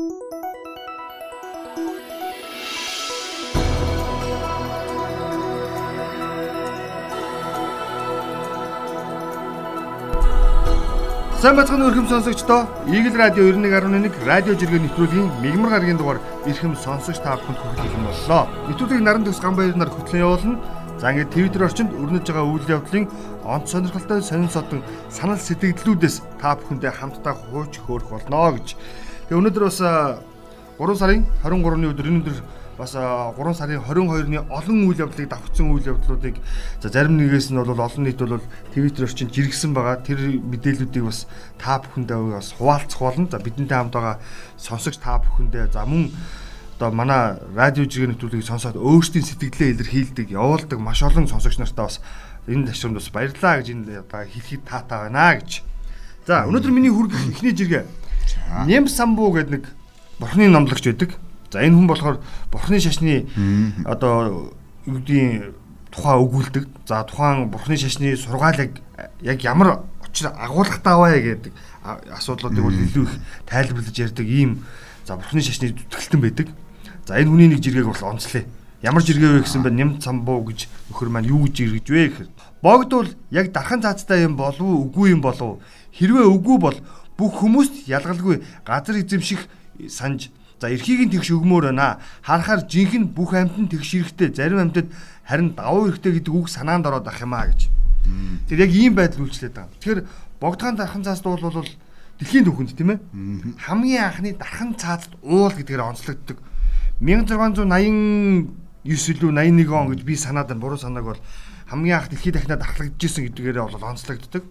Сайн бацхан өрхөм сонсогчдоо Eagle Radio 91.1 радио жиргээ нэвтрүүлгийн мигмар гарагийн дугаар эрхэм сонсогч та бүхэнд хүргэх юм боллоо. Нэвтрүүлгийг наран төгс гамбаяр нар хөтлөн явуулна. За ингээд Twitter орчинд өрнөж байгаа үйл явдлын онц сонирхолтой сонин содон санал сэтгэлдлүүдээс та бүхэндээ хамтдаа хууч хөөрөх болно гэж. Тэгээ өнөөдөр бас 3 сарын 23-ны өдөр энэ өдөр бас 3 сарын 22-ны олон үйл явдлыг давхцсан үйл явдлуудыг за зарим нэгээс нь бол олон нийт бол Twitter орчинд жиргсэн байгаа. Тэр мэдээллүүдийг бас та бүхэндээ бас хуваалцах болно. За бидэнтэй хамт байгаа сонсогч та бүхэндээ за мөн одоо манай радио жиргээ нэвтрүүлгийг сонсоод өөрсдийн сэтгэлээ илэрхийлдэг, явуулдаг маш олон сонсогч нартаа бас энэ ташрамд бас баярлаа гэж энэ одоо хэлэхэд таатай байна гэж. За өнөөдөр миний хүргэх эхний жиргээ Нэм самбуу гэдэг нэг бурхны номлогч байдаг. За энэ хүн болохоор бурхны шашны одоо юу гэдгийг тухай өгүүлдэг. За тухайн бурхны шашны сургаалыг яг ямар учир агуулгатай аваа гэдэг асуудлуудыг бол илүү их тайлбарлаж ярьдаг ийм за бурхны шашны зүтгэлтэн байдаг. За энэ хүний нэг жиргэг бол онцлээ. Ямар жиргээ вэ гэсэн бэ? Нэм цамбуу гэж нөхөр маань юу гэж жиргэж вэ гэхээр богдвол яг дархан цаацтай юм болов уу, үгүй юм болов? Хэрвээ үгүй бол бүх хүмүүст ялгалгүй газар эзэмших санаж За эрхийг нь тэгш өгмөр байна. Харахаар жинхэнэ бүх амьтанд тэгш эрэхтэй, зарим амьтад харин давуу эрэхтэй гэдэг үг санаанд ороод ах юм аа гэж. Тэр яг ийм байдал үйлчлээд байгаа. Тэгэхээр богдхан дархан цаазд уул бол дэлхийн түүхэнд тийм ээ. Хамгийн анхны дархан цаазд уул гэдгээр онцлогддог. 1689 илүү 81 он гэж би санаад байна. Буруу санааг бол хамгийн анх дэлхийд дахинад ахлагдчихсэн гэдгээр бол онцлогддог.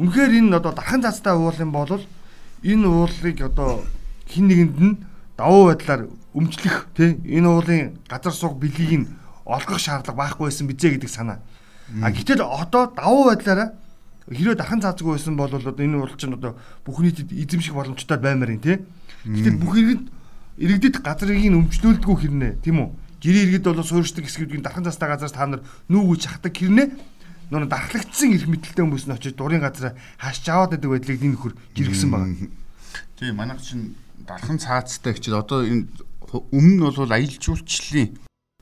Үнэхээр энэ одоо дархан цаазтай уул юм бол энэ уулыг одоо хин нэгэнд нь давуу байдлаар өмчлөх тий энэ уулын газар суг бэлгийг нь олгох шаардлага байхгүй байсан бизээ гэдэг санаа. А гэтэл одоо давуу байдлаараа хэрвээ дахин заазгүй байсан бол одоо энэ уул чинь одоо бүх нийтэд эзэмших боломжтой баймаар юм тий. Гэтэл бүх иргэд иргэдэд газрыг нь өмчлүүлдэггүй хэрнээ тийм үү? Жирийн иргэд бол суурьшдаг хэсгүүдийн дархан цастай газраас та нар нүүгүйж хатдаг хэрнээ нөр дархлагдсан эрх мэдэлтэй хүмүүс нь очиж дурын газараа хаашч аваад байдаг байдлыг энэ нөхөр жиргсэн байна. Тийм манайх чинь дархан цаацтай гэчихэд одоо энэ өмнө нь бол аялал жуулчлалын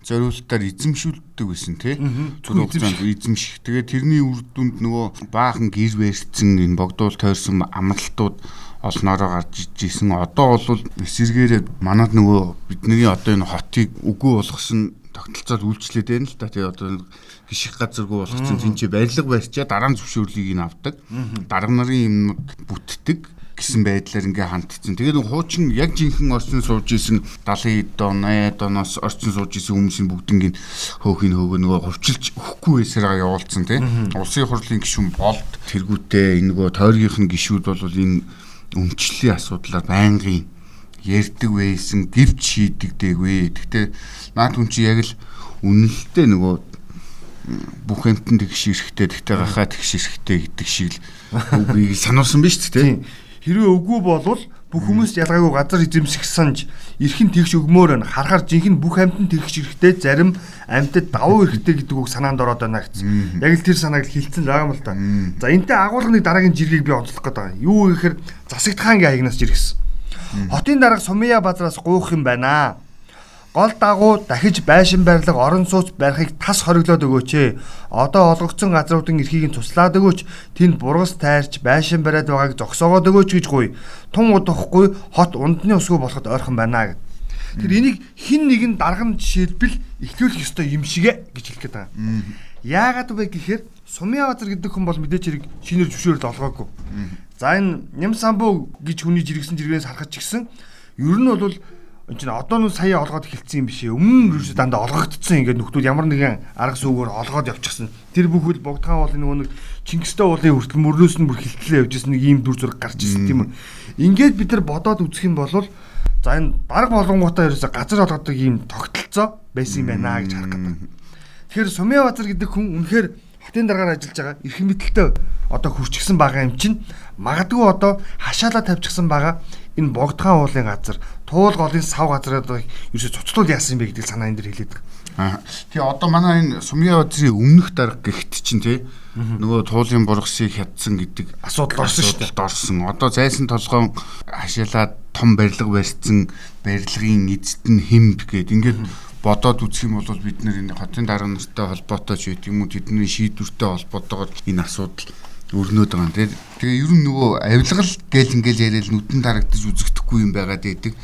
зориулалтаар эзэмшүүлдэг байсан тий. Зүрх хугацаанд эзэмших. Тэгээ тэрний үр дүнд нөгөө баахан гэр барьцсан энэ богдуул тойрсон амралтууд олноороо гарч ижсэн. Одоо бол эсэргээрээ манад нөгөө бидний одоо энэ хотыг үгүй болгосон тогтолцоод үйлчлээд байна л да. Тэгээ одоо гიშих газаргүй болгоцсон тэнцээ барилга барьчаа дараа нь зөвшөөрлийг нь авдаг. Дарга нарын юмнууд бүтдэг гэсэн байдлаар ингээ хандцсан. Тэгээд хуучин яг жинхэнэ орчин сууж исэн 70 дон 80 доноос орчин сууж исэн хүмүүсийн бүгднийг хөөхийг хөөгөө нөгөө хувьчилж өгөхгүй байсараа явуулсан тийм. Улсын хурлын гишүүн болд тэргүүтээ энэгөө тойргийнх нь гишүүд бол энэ өмчлөлийн асуудлаар байнгын ярьдаг байсан гэвч шийдэгдээгүй. Гэхдээ наад хүн чи яг л үнэлтэд нөгөө бүх амтнд тэгш эрэхтэй тэгтээ гахаа тэгш эрэхтэй гэдэг шиг л үгийг сануулсан биз дээ. Хэрвээ үгүй болвол бүх хүмүүс ялгаагүй газар эзэмсэх санж эрхэн тэгш өгмөр нь харахаар жинхэнэ бүх амьтанд тэгш эрэхтэй зарим амьтад давуу эрэхтэй гэдэг үг санаанд ороод байна гэсэн. Яг л тэр санааг хилцэн байгаа юм л та. За энтэй агуулганы дараагийн жиргэг би онцлох байгаа. Юу гэхээр засагтхаангийн хаягнаас жиргсэн. Хотын дарга Сумья базраас гуйх юм байна гол дагуу дахиж байшин барилга орон сууц барихыг тас хориглоод өгөөч ээ. Одоо олгогдсон газруудын эрхийг нь туслаад өгөөч. Тэнд бургас тайрч байшин бариад байгааг зогсоогоод өгөөч гэж гуй. Тун удахгүй хот ундны усгүй болоход ойрхон байна гэд. Тэр энийг хин нэгэн дарган жишээлбэл ихлүүлэх ёстой юм шигэ гэж хэлэх гээд байгаа. Яагаад вэ гэхээр Сумья базар гэдэг хүн бол мэдээч хэрэг шинээр зөвшөөрөл олгоогүй. За энэ Нямсамбу гэж хүний жиргсэн жиргээс харахад ч гэсэн ер нь бол энэ чинь одоо нь сая олгоод эхэлсэн юм биш ээ. Өмнө нь ерөөсөө дандаа олгогдсон ингээд нөхдүүд ямар нэгэн арга сүүгээр олгоод явчихсан. Тэр бүхэл богдхан уулын нөгөө нэг Чингистэй уулын хүртэл мөрөөс нь бүр хилтлээ явжсэн нэг ийм дүр зураг гарч ирсэн тийм үү. Ингээд бид нар бодоод үзэх юм бол за энэ дарга болонгуудаа ерөөсөө газар олгодог ийм тогтолцоо байсан юм байна гэж харах гэдэг. Тэгэхээр Сумья Базар гэдэг хүн үнэхээр хотын даргаар ажиллаж байгаа эрхэм мэдэлтэй одоо хурцгсан байгаа юм чинь магадгүй одоо хашаалаа тавьчихсан байгаа энэ богдхан уулын газар, туул голын сав газраад ерөөсө цуцлуул яасан юм бэ гэдэг санаа энэ дэр хэлээд байгаа. Аа. Тэгээ одоо манай энэ Сумья базрын өмнөх дарга гихт чинь тий нөгөө туулын бургасыг хядсан гэдэг Асуудал орсон шүү дээ. орсон. Одоо зайсан толгоон хашаалаад том барилга барьсан барилгын эзэд нь хэмб гэд ингээд бодоод үзэх юм бол бид нэр хотын дарга нартай холбоотой ч гэдэг юм уу тэдний шийдвэртэй холбоотойгоор энэ асуудал өрнөд байгаа юм тий. Тэгээ ер нь нөгөө авилгал гэл ингээл яриад нүдэн дарагдаж үзэгдэхгүй юм байгаад байдаг.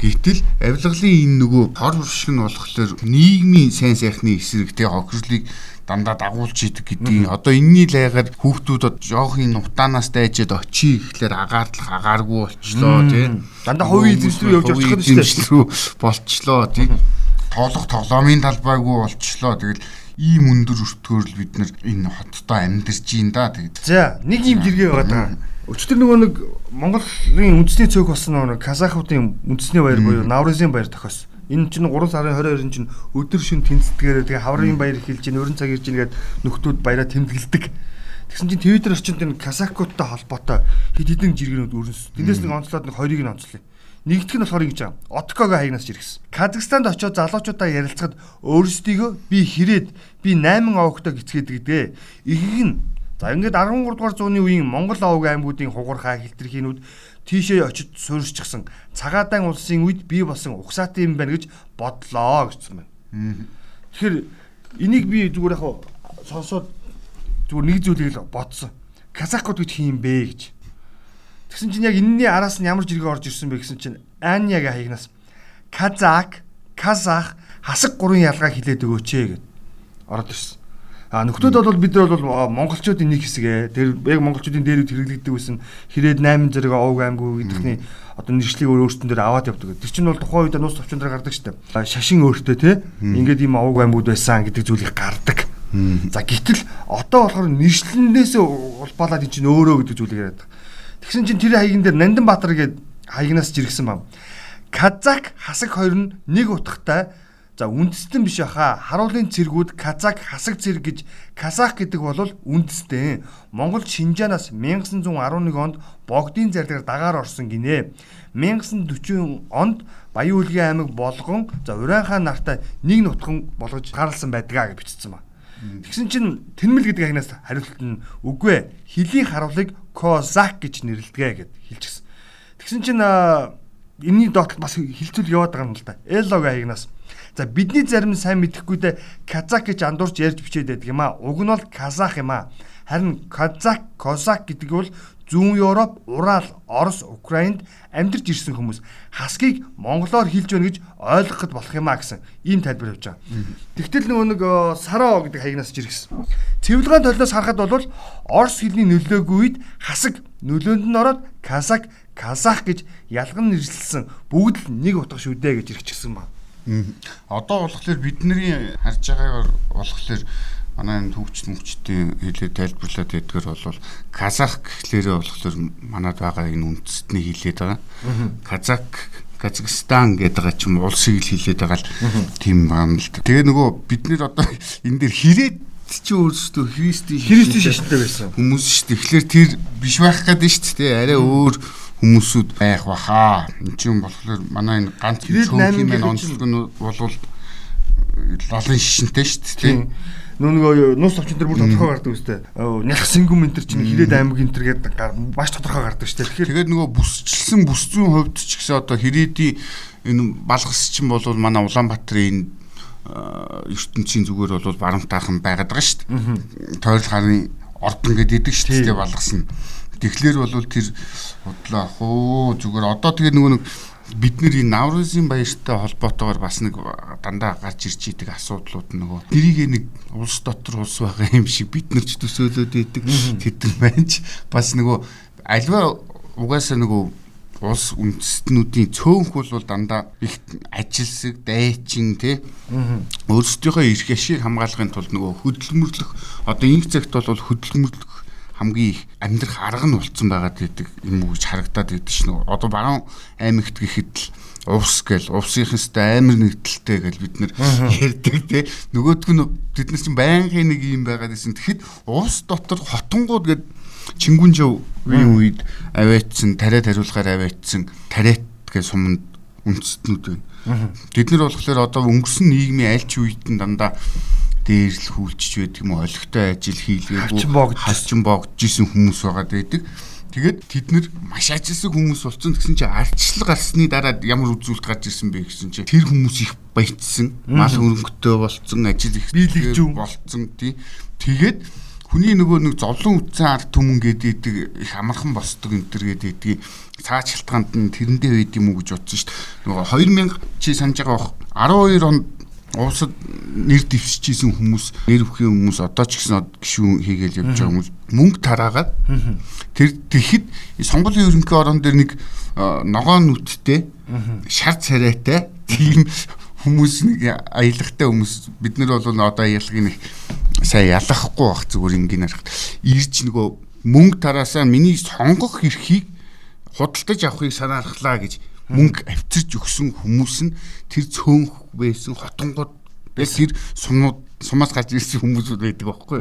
Гэтэл авилгалын энэ нөгөө хор уршиг нь болохоор нийгмийн сайн сайхны эсрэг тий хохирлыг дандаа дагуулж идэг гэдгийг одоо энэний лайгаар хүүхдүүд одоо жоохын нутаанаас дайжээд очие гэхлээр агаардлах агааргүй болчлоо тий Дандаа хувийн эзэмшил рүү явж очих нь шүү дээ. болчлоо тий тоолох тоглоомын талбайгүй болчлоо. Тэгэл ийм өндөр өртгөөрл бид нар энэ хоттой амьдарч ийн да тэгээд За, нэг юм жиргээ байгаа даа. Өчтөр нөгөө нэг Монголын үндэсний цөөх болсон нөгөө Казахуудын үндэсний баяр буюу Наврызын баяр тохиос. Энэ чинь 3 сарын 22-нд чинь өдөр шөн тэнцэтгээрээ тэгээ хаврын баяр эхэлж чинь өрн цаг ирж чинь гээд нөхдүүд баяраа тэмдэглэдэг. Тэгсэн чинь Twitter орчинд энэ Казахуудтай холбоотой хэд хэдэн жиргэнүүд өрнөс. Тэндээс нэг онцлоод нэг хоёрыг нь онцлоо. Нэгдүг нь болохоор ингэж байгаа. Откого хаягнаас жиргсэн. Казахстанд очиод залуучуудаа ярилцахад өөрсдийгөө би хэрээд би 8 овогтой гисгээд гэдэг. Ихийг нь За ингээд 13 дугаар зууны үеийн Монгол овог аймагуудын хугархаа хилтерхийнүүд тийшээ очиж суурьшчихсан цагаатайн улсын үед бий болсон угсаатын юм байна гэж бодлоо гэсэн байна. Тэгэхээр энийг би зүгээр яг сонсоод зүгээр нэг зүйлийг л бодсон. Казахууд гэж хин бэ гэж. Тэгсэн чинь яг энэний араас нь ямар жиргээ орж ирсэн бэ гэсэн чинь Аняга хаягнаас Казак, Казах хасаг гурван ялгаа хилээд өгөөч ээ гэд ороод ирсэн. А нөхдүүд бол бид нар бол монголчуудын нэг хэсэг ээ. Тэр яг монголчуудын дээр хэрэглэгддэг байсан хэрээд 8 зэрэг овг аймгүй гэдэгний одоо нэршлиг өөрсдөн дээр аваад явдаг. Тэр чинь бол тухайн үед нус товчон дээр гардаг. А, Шашин өөртөө те ингээд ийм овг аймгууд байсан гэдэг зүйлийг гардаг. За гítэл одоо болохоор нэршлэнээс улбаалаад эн чинь өөрөө гэдэг зүйлийг яриад. Тэгсэн чинь тэр хаягн дээр Нандин Баатар гээд хаягнаас жиргсэн бам. Казак хасаг хоёр нь нэг утгатай За үндэстэн биш баха. Харуулын цэргүүд Казак хасаг цэрэг гэж Казах гэдэг бол үндэстэн. Монгол Шинжаанаас 1911 онд богдын зарлагаар дагаар орсон гинэ. 1940 онд Баян үлгийн аймаг болгон за Уран хаан нартай нэг нутган болгож гаралсан байдгаа гэж бичсэн ба. Тэгсэн чинь Тэнмэл гэдэг агнаас хариулт нь үгүй ээ. Хилийн харуулыг Козак гэж нэрлэдэг гэд хэлчихсэн. Тэгсэн чинь энэний доотлол бас хилцүүл яваад байгаа юм л да. Эллог агнаас За бидний зарим сайн мэдэхгүйдээ казак гэж андуурч ярьж бичээд байдаг юм а. Уг нь бол казах юм а. Харин казак, козак гэдэг бол зүүн Европ, Урал, Орос, Украинд амьдарч ирсэн хүмүүс хасгийг монголоор хэлж өгнө гэж ойлгоход болох юм а гэсэн ийм тайлбар явж байгаа. Тэгтэл нөгөө нэг э, сараа гэдэг хаягнаас жиргсэн. Цэвэрлэгаан толноос харахад бол Орос хэлний нөлөөгүй үед хасаг нөлөөнд нь ороод казак, казах гэж ялган нэрлэлсэн бүгд л нэг утга шүү дээ гэж ирчихсэн байна. Одоо болохоор бидний харж байгаагаар болохоор манай энэ төвчт мөвчтийн хэлээ тайлбарлаад байдгаар бол казах гэхлээрээ болохоор манад байгаа энэ үндэстний хэлээд байгаа. Казак Казахстан гэдэг байгаа ч юм улсыг л хэлээд байгаа л тийм юм л. Тэгээ нөгөө бид нэр одоо энэ дэр хэрээд чи өөрсдөө христийн Христийн шашинтай байсан. хүмүүс шүү дээ. Тэгэхээр тэр биш байх гэдэг нь шүү дээ. Арай өөр хүмүүсүүд байх баха. Энд чинь болохоор манай энэ ганц маань гэхэд онцлог нь болвол лалын шишинтэй шүү дээ. Нөгөө нус товчон дээр бүр тодорхой гардаг үстэй. Нялх сэнгүм энэ төр чинь хилээд аймаг энэ төр гар- маш тодорхой гардаг дээ. Тэгэхээр Тэгээд нөгөө бүсчилсэн бүс зүүн хувьд ч гэсэн одоо хэрэгдий энэ балгас чинь бол манай Улаанбаатарын энэ а, ертөнцийн зүгээр бол барамтаахан байгаад байгаа шүү дээ. Тойрол харын ордон гэдэг идэг шүү дээ балгас нь. Тэгэхээр бол тэр бодлоо хөө зүгээр одоо тэгээ нөгөө нэг бид нэр энэ Наврузын баяртай холбоотойгоор бас нэг дандаа гарч ирж идэг асуудлууд нөгөө тэрийг нэг улс дотор улс байгаа юм шиг бид нар ч төсөөлөд идэг байна ч бас нөгөө альва угаасаа нөгөө улс үндэстнүүдийн цөөнх бол дандаа их ажилсаг, дайчин тий өөрсдийнхөө эрх ашиг хамгаалахын тулд нөгөө хөдөлмөрлөх одоо энэ цагт бол хөдөлмөрлөх хамгийн их амьдрах арга нь болцсон байгаад байдаг юм уу гэж харагдаад байдаг шнэ. Одоо баруун аймагт гэхэд л увс гэл увсынх өстэй амар нэгдэлтэй гэл бид нэр ярьдаг тий. Нөгөөдг нь бид нар чинь байнгын нэг юм байгаад байсан. Тэгэхэд увс дотор хотонгууд гэд Чингүнжийн үед аваатсан, тариа тариулахаар аваатсан тариат гэж суманд үндэстнүүд байна. Бид нар болохоор одоо өнгөрсөн нийгмийн аль ч үед нь дандаа дээрлэл хүлчж байдаг юм олигтой ажил хийлгээгүй харчин богдж исэн хүмүүс байгаа байдаг. Тэгээд тэд нэр маш ажилсан хүмүүс болсон гэсэн чинь ардчлал гарсны дараа ямар үзүүлэлт гарч ирсэн бэ гэсэн чинь тэр хүмүүс их баяжсан, мал хөрөнгөтэй болсон, ажил их биелэгжүү болсон тий. Тэгээд хүний нөгөө нэг зовлон үтсэн ард түмэн гэдэг их амархан босдог энэ төр гэдэг цааш шалтгаанд нь тэрэндээ байд юм уу гэж бодсон шүү дээ. Нөгөө 2000 чи санаж байгаа 12 онд уусад нэр дэвсчихсэн хүмүүс нэр өвхийн хүмүүс одоо ч гэсэн гişүүн хийгээл явж байгаа хүмүүс мөнгө тараагаад тэр тэгэхэд сонгуулийн ерөнхий орон дээр нэг ногоон нүдтэй шар царайтай тийм хүмүүс нэг аялагтай хүмүүс бид нар бол одоо аялагыг нэг сайн ялахгүй бах зүгээр ингийн харахад ирж нөгөө мөнгө тараасаа миний сонгох эрхийг худалдаж авахыг санаалхлаа гэж мөнгө авчирч өгсөн хүмүүс нь тэр цөөнх байсан хотонгууд тэр сумнууд сумаас гарч ирсэн хүмүүс байдаг байхгүй.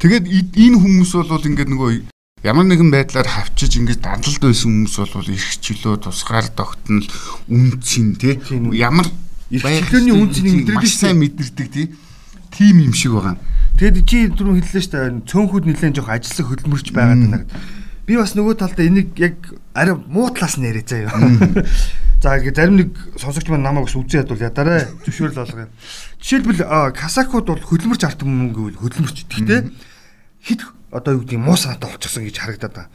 Тэгээд энэ хүмүүс бол ингээд нөгөө ямар нэгэн байдлаар хавчиж ингээд дандалд байсан хүмүүс бол эрх чөлөө тусгаар тогтнол үнцэн тий ямар эрхчлөөний үнцнийг мэдэрдэг сайн мэдэрдэг тий тим юм шиг байгаа. Тэгэд чи түрүү хэллээ шүү дээ. Цөөнхүүд нэлээд жоох ажиллах хөдөлмөрч байгаад байна. гэдэг би бас нөгөө талдаа энийг яг арай муу талаас нь яриа заяа. За зарим нэг сонсогч маань намайг бас үзэн ядвал ядараа зөвшөөрөл болгоё. Жишээлбэл Касакууд бол хөдөлмөрч ард мөнгө хөдөлмөрч. Гэхдээ хит одоо юу гэдэг муу санаатай болчихсон гэж харагдаад байна.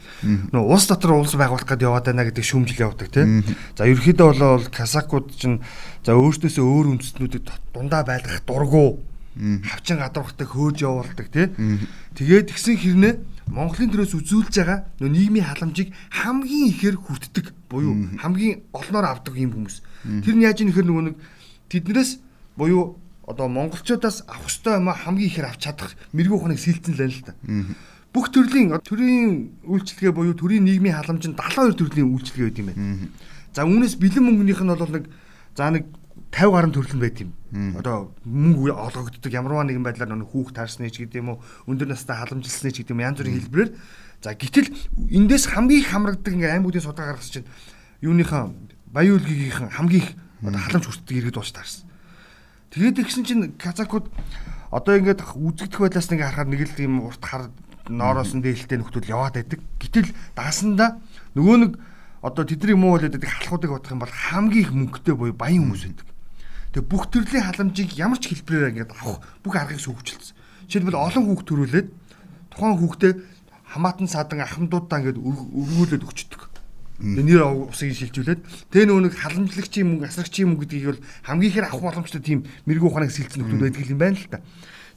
Нөгөө улс дотор улс байгуулах гэдэг яваад байна гэдэг шүүмжил явуулдаг тийм. За ерөөхдөө бол Касакууд чинь за өөртөөсөө өөр үндэстнүүдэд дундаа байлгах дургу хавчин гадуурхтай хөөж явуулдаг тийм. Тэгээд тэгсэн хэрнээ Монголын төрөөс үзүүлж байгаа нөө нийгмийн халамжийг хамгийн ихээр хүртдэг буюу хамгийн олноор авдаг юм хүмүүс. Тэр нь яаж нэхэр нөгөө нэг тэднээс буюу одоо монголчуудаас авах ёстой юм хамгийн ихээр авч чадах мэрэгүү ухааныг сэлцэн л л та. Бүх төрлийн төрийн үйлчлэгээ буюу төрийн нийгмийн халамж нь 72 төрлийн үйлчлэгээ байт юм байна. За үүнээс бэлэн мөнгөнийх нь бол нэг за нэг 50 гаруй төрөл нь байт юм. Одоо мөнгө олгогддог ямарваа нэгэн байдлаар нэг хүүхд таарсны ч гэдэг юм уу, өндөр настай халамжилсны ч гэдэг юм янз бүрийн хэлбэрээр за гэтэл эндээс хамгийн их хамрагддаг ингээ аймагуудын судал гаргасан чинь юуныхаа баян үлгийнхээ хамгийн их одоо халамж хүртдэг иргэд болж таарсан. Тэгээд тэгсэн чинь казакууд одоо ингээд үзэгдэх байдлаас нэг харахаар нэг л юм урт хар ноороос нь дээлтэй нөхдөл яваад байдаг. Гэтэл даасандаа нөгөө нэг одоо тэдний муу болоод байдаг халахуудыг бодох юм бол хамгийн их мөнгөтэй буюу баян хүмүүс байдаг. Тэгээ бүх төрлийн халамжийг ямар ч хэлбэрээр ингээд авах бүх аргыг сүүгчлсэн. Жишээлбэл олон хүүхд төрүүлээд тухайн хүүхдээ хамаатан садан ахмадуудаа ингээд өргүүлээд өчтдөг. Тэгээ нэр усыг шилжүүлээд тэгээ нөгөө нэг халамжлагчийн мөнгө, асрагчийн мөнгө гэдгийг бол хамгийн ихээр авах боломжтой тийм мэрэгүү ухааныг сэлцэн нөхдүүд байдаг юм байна л та.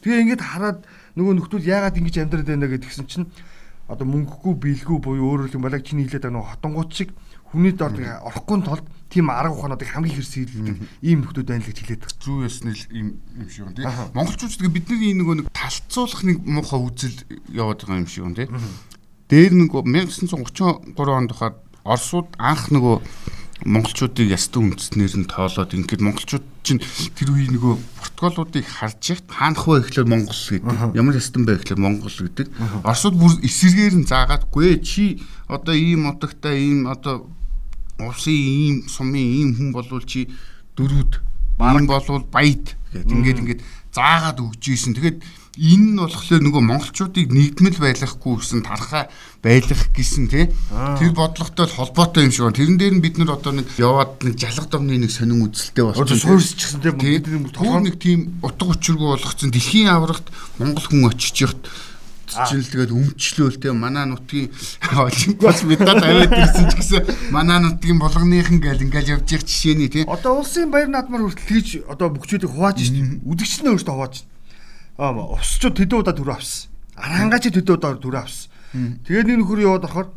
Тэгээ ингээд хараад нөгөө нөхдүүд яагаад ингэж амьдраад байна гэдгсэн чинь одоо мөнгөгүй биелгүй буюу өөрөөр хэлбэл чиний хэлээд байгаа нөгөө хотонгууд шиг хүний дор орохгүй тулд тийм арга ухаануудыг хамгийн их сэлдэг ийм нөхдүүд байна л гэж хэлээд байна. Зүү ясны ийм юм шиг байна тийм. Монголчууд тэгээ бидний нөгөө нэг талцуулах нэг муухай үзэл яваад байгаа юм шиг байна тийм. Дээр нэг 1933 онд хаад Оросууд анх нөгөө монголчуудыг ястан үндэснэр нь тоолоод ингээд монголчууд чинь тэр үе нөгөө протоколуудыг харж ихт хаанах вэ гэхлээр монгол гэдэг. Ямар ястан бэ гэхлээр монгол гэдэг. Оросууд бүр эсэргээр нь заагаадгүй чи одоо ийм утагтай ийм одоо Усын ийм сумын ийм хүн болвол чи дөрүүд баран болвол баяд гэдэг ингээд ингээд заагаад өгч ийсэн. Тэгээд энэ нь болохоор нөгөө монголчуудыг нэгдмэл байлгахгүй гэсэн тархаа байлгах гэсэн тий. Тэр бодлоготой холбоотой юм шиг байна. Тэрэн дээр нь бид нар одоо нэг яваад нэг жалга домны нэг сонин үзэлтэй болсон. Суурьсчихсан тий тэр нэг тийм утга учиргүй болгоцсон. Дэлхийн аврагт монгол хүн очиж яхад чинь л тэгээд өмчлөөл те манай нутгийн олимпиас медаль аваад ирсэн ч гэсэн манай нутгийн болгоныхан гэл ингээл явж явах жишээний те одоо улсын баяр наадмаар хүртэл тэгж одоо бүгчүүдийг хувааж шин үдгчнээ өөртөө хувааж аа усчууд төдөө удаа төрөө авсан арангач төдөө удаа төрөө авсан тэгээд нэг нөхөр яваад орохоор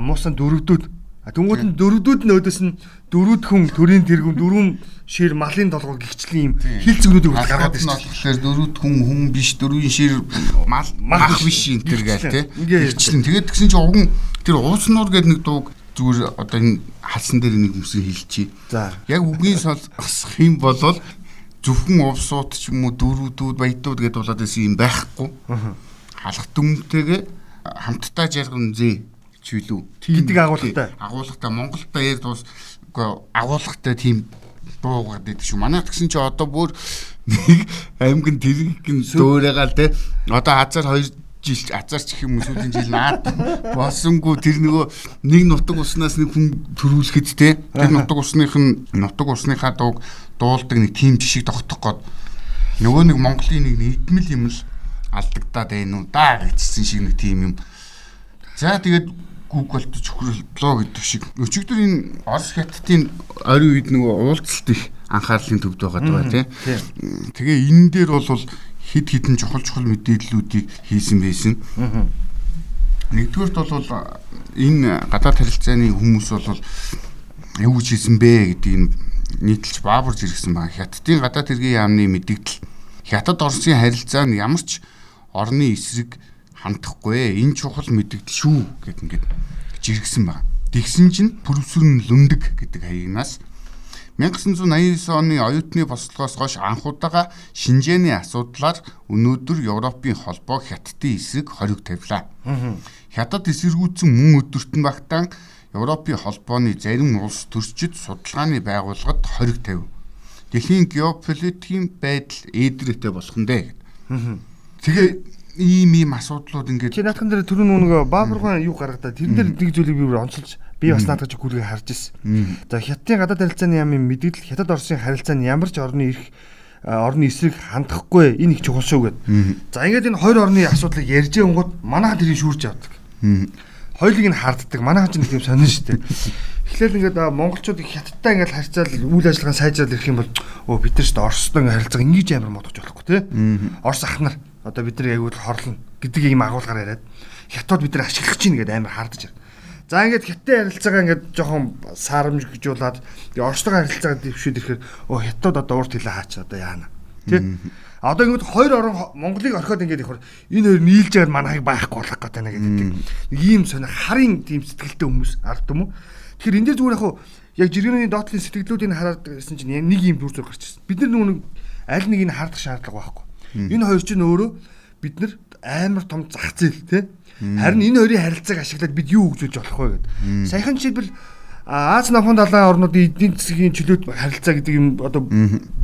муусан дөрөвдүүд Тэнгүүд нь дөрөвдүүд нь өөдөөс нь дөрүүд хүн төрийн тэргүүм дөрвөн шир малын толгой гихчлэн юм хил зүгнүүдийг гаргаад ирсэн. Тэгэхээр дөрүүд хүн хүн биш дөрвийн шир мал мах биш энэ төр гээл те. Гихчлэн тэгээд тэгсэн чинь уган тэр ууснуур гэдэг нэг дууг зүгээр одоо энэ халсан дээр нэг юмсэн хэлчихье. За. Яг үгийн сонсох юм бол зөвхөн увсууд ч юм уу дөрүүдүүд баядууд гэдээ болоод байсан юм байхгүй. Халах дүмтэйгээ хамтдаа жарган зээ чүлүү. Гэдэг агуулгатай. Агуулгатай Монголд баяр дуус үгүй агуулгатай тийм дуугаад байдаг шүү. Манайх гэсэн чи одоо бүр нэг аймгийн тэрэгэн дөөрөгаал те. Одоо хазар 2 жил азарч их юм сүүлийн жил наад болсонгүй тэр нөгөө нэг нутаг уснаас нэг хүн төрүүлэхэд те тэр нутаг усных нь нутаг усныхаа дууг дуулдаг нэг тим жишг тогтох гээд нөгөө нэг Монголын нэг нийтмэл юм л алдагдаад байна уу да гэжсэн шиг нэг тим юм. За тэгээд Google-д чөхрөлөө гэдэг шиг өчигдөр энэ Орос хятадын орой үед нөгөө уулзалт их анхаарлын төвд байгаа даа тий. Тэгээ энэ дээр бол хид хідэн чухал чухал мэдээллүүдийг хийсэн байсан. Нэгдүгээрт бол энэ гадаад харилцааны хүмүүс бол юу гэж хийсэн бэ гэдгийг нийтэлж баабурж иргсэн баг. Хятадын гадаад хэргийн яамны мэдээлэл Хятад Оросын харилцаа нь ямар ч орны эсрэг хандахгүй энэ чухал мэдээлэл шүү гэд ингээд жиргсэн баг. Тэгсэн чинь пүрвсүрн лүндэг гэдэг хаягнаас 1989 оны оюутны бослогоос хойш анхудаага Шинжээний асуудлаар өнөөдөр Европын холбоо Хятадын эсрэг хориг тавилаа. Хятад эсэргүүцсэн мөн өдөртөн багтаан Европын холбооны зарим улс төрчид судалгааны байгууллагад хориг тавив. Дэлхийн геополитикийн байдал ээдрээтэй болох нь дээ. Тэгээ ийм ийм асуудлууд ингээд чи наадхан дээр түрүүн нөгөө баабургаан юу гаргадаа тэрэн дээр нэг зүйлийг би бүр онцолж би бас наадах чиг гүргээ харж ирсэн. За хятадын гадаад харилцааны яамын мэдээлэл хятад Оросын харилцаанд ямар ч орны ирэх орны эсрэг хандахгүй энэ их чухал шүү гэд. За ингээд энэ хоёр орны асуудлыг ярьж өнгөд манайхан тэрийг шүүрж авдаг. Хоёулыг нь харддаг. Манайхан ч нэг юм сонин шүү дээ. Эхлээл ингээд монголчууд хятадтай ингээд харьцаал үйл ажиллагаа сайжраад ирэх юм бол өө бид нар ч Оростой ингээд харилцаа ингэж амар модож болохгүй тий. Орос ах нар одоо бид нар аягүй хорлно гэдэг юм агуулгаар яриад хятад бид нар ашиглах чинь гэдэг амар хардаж байна. За ингээд хятадын харилцаагаа ингээд жоохон саарамжуулаад Оростойгоо харилцаагаа ирэхээр оо хятад одоо урт хилээ хаач одоо яана. Тэ? Одоо ингээд хоёр орон Монголыг орхиод ингээд ихэр энэ хоёр нийлж байгаа манайхыг байхгүй болох гэдэг нэг гэдэг. Ийм сони харын тийм сэтгэлтэй хүмүүс ард юм уу? Тэгэхээр энэ дээр зүгээр яг яг жиргэний доотлын сэтгэлдлүүдийг хараад байсан чинь нэг ийм дүр зураг гарч ирсэн. Бид нар нүг аль нэг нь хардах шаардлага байхгүй. Энэ хоёр чинь өөрөө бид нар амар том зах зээл тий Харин энэ хоёрын харилцааг ашиглаад бид юу хөгжүүлж болох вэ гэдэг. Саяхан жишээлбэл Аз намхан далайн орнуудын эдийн засгийн чөлөөт харилцаа гэдэг юм одоо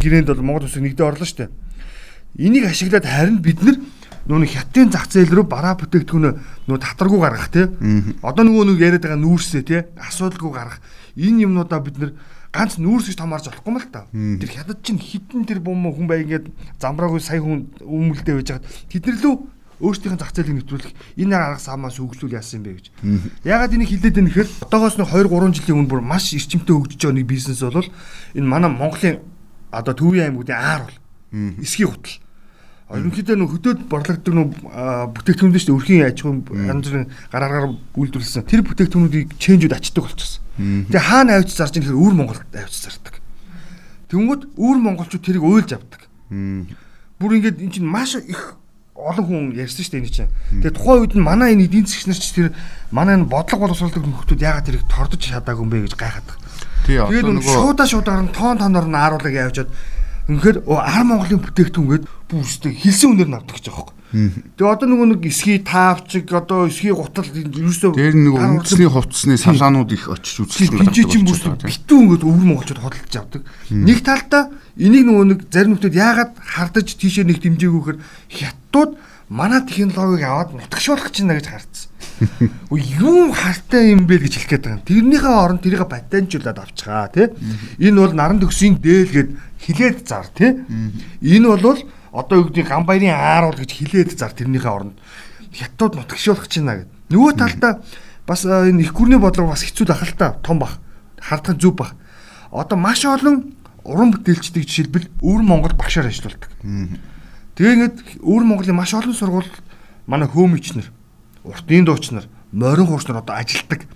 гэрээнд бол Монгол улсыг нэгдээ орлоо шүү дээ. Энийг ашиглаад харин бид нар нүүн хятадын зах зээл рүү бараа бүтээгдэхүүнөө нүү татваргүй гаргах тий. Одоо нөгөө нэг яриад байгаа нүүрсээ тий асуудалгүй гаргах. Энэ юмнуудаа бид нар ганц нүүрс гэж томарж болохгүй мэл та. Тэр хятад чинь хитэн тэр бум хүн бай ингээд замбраагүй сая хүн өмөлдөө байж хаад тэднэр лөө өөрсдийнх нь зах зээлийг нэвтрүүлэх энэ арга самаас өглүүл яасан юм бэ гэж. Ягаад энийг хилээд байна гэхээр одоогоос нэг 2 3 жилийн өмнө бүр маш эрчимтэй хөгжиж байгаа нэг бизнес бол энэ манай Монголын одоо Төвийн аймагуудын аар бол эсхий хутал. Ерөнхийдөө нөх хөдөөд борлогддог нөх бүтээгдэхүүн дэжтэй өрхийн аж ахуйн янз бүрийн гараараар үйлдвэрлэсэн тэр бүтээгдэхүүнүүдийг ченжүүд ачдаг болчихсон. Тэгээ хаана авч зарж ийм өвөр Монголд авч зардаг. Тэнгүүд өвөр монголчууд тэрийг уйлж авдаг. Бүр ингээд эн чинь маш их олон хүн ярьсан шүү дээ энэ чинь. Тэгээ тухайн үед нь манай энэ эдийн засгч нар ч тэр манай энэ бодлого боловсруулдаг нөхдүүд яагаад тэрийг тордож чадаагүй юм бэ гэж гайхаад. Тэгээд нөгөө шуудаа шуудаар нь тоон тооноор нь ааруулаг явжаад Үнэхээр ар Монголын бүтээгдэхүүн гээд бүрстэй хэлсэн үнээр нь авдаг гэж байгаа юм. Тэгээ одоо нөгөө нэг эсхий таавчиг одоо эсхий гутал ерөөсөө дээр нэг үндэсний хувцсны салаанууд их очиж үзсэн байна. Жижиг бүрс битүү ингээд өвөр монголчууд хөдөлж авдаг. Нэг талдаа энийг нөгөө нэг зарим хүмүүс яагаад хардаж тийшээ нэг дэмжээгүйхээр хятадууд манай технологиг аваад нутагшуулах чинь нэ гэж хардсан. Юу хартай юм бэ гэж хэлэх гээд байгаа юм. Тэрнийхээ оронд тэрийг патентжуулаад авчихаа тий. Энэ бол наран төгсгийн дээл гэд хилээд зар тий. Энэ бол одоо юу гэдэг гам баярын ааруул гэж хилээд зар тэрнийхээ оронд хятад нутагшуулах чинь нэ гэд. Нөгөө талдаа бас энэ их гүрний бодлого бас хэцүү л та том бах. Хардах зүв бах. Одоо маш олон уран бүтээлчдийг жишээлбэл өвөр Монгол багшаар ажилладаг. Тэгээ ингээд өвөр Монголын маш олон сургууль манай хөөмичнэр уртын дуучнар, морин хуучнар одоо ажилдаг.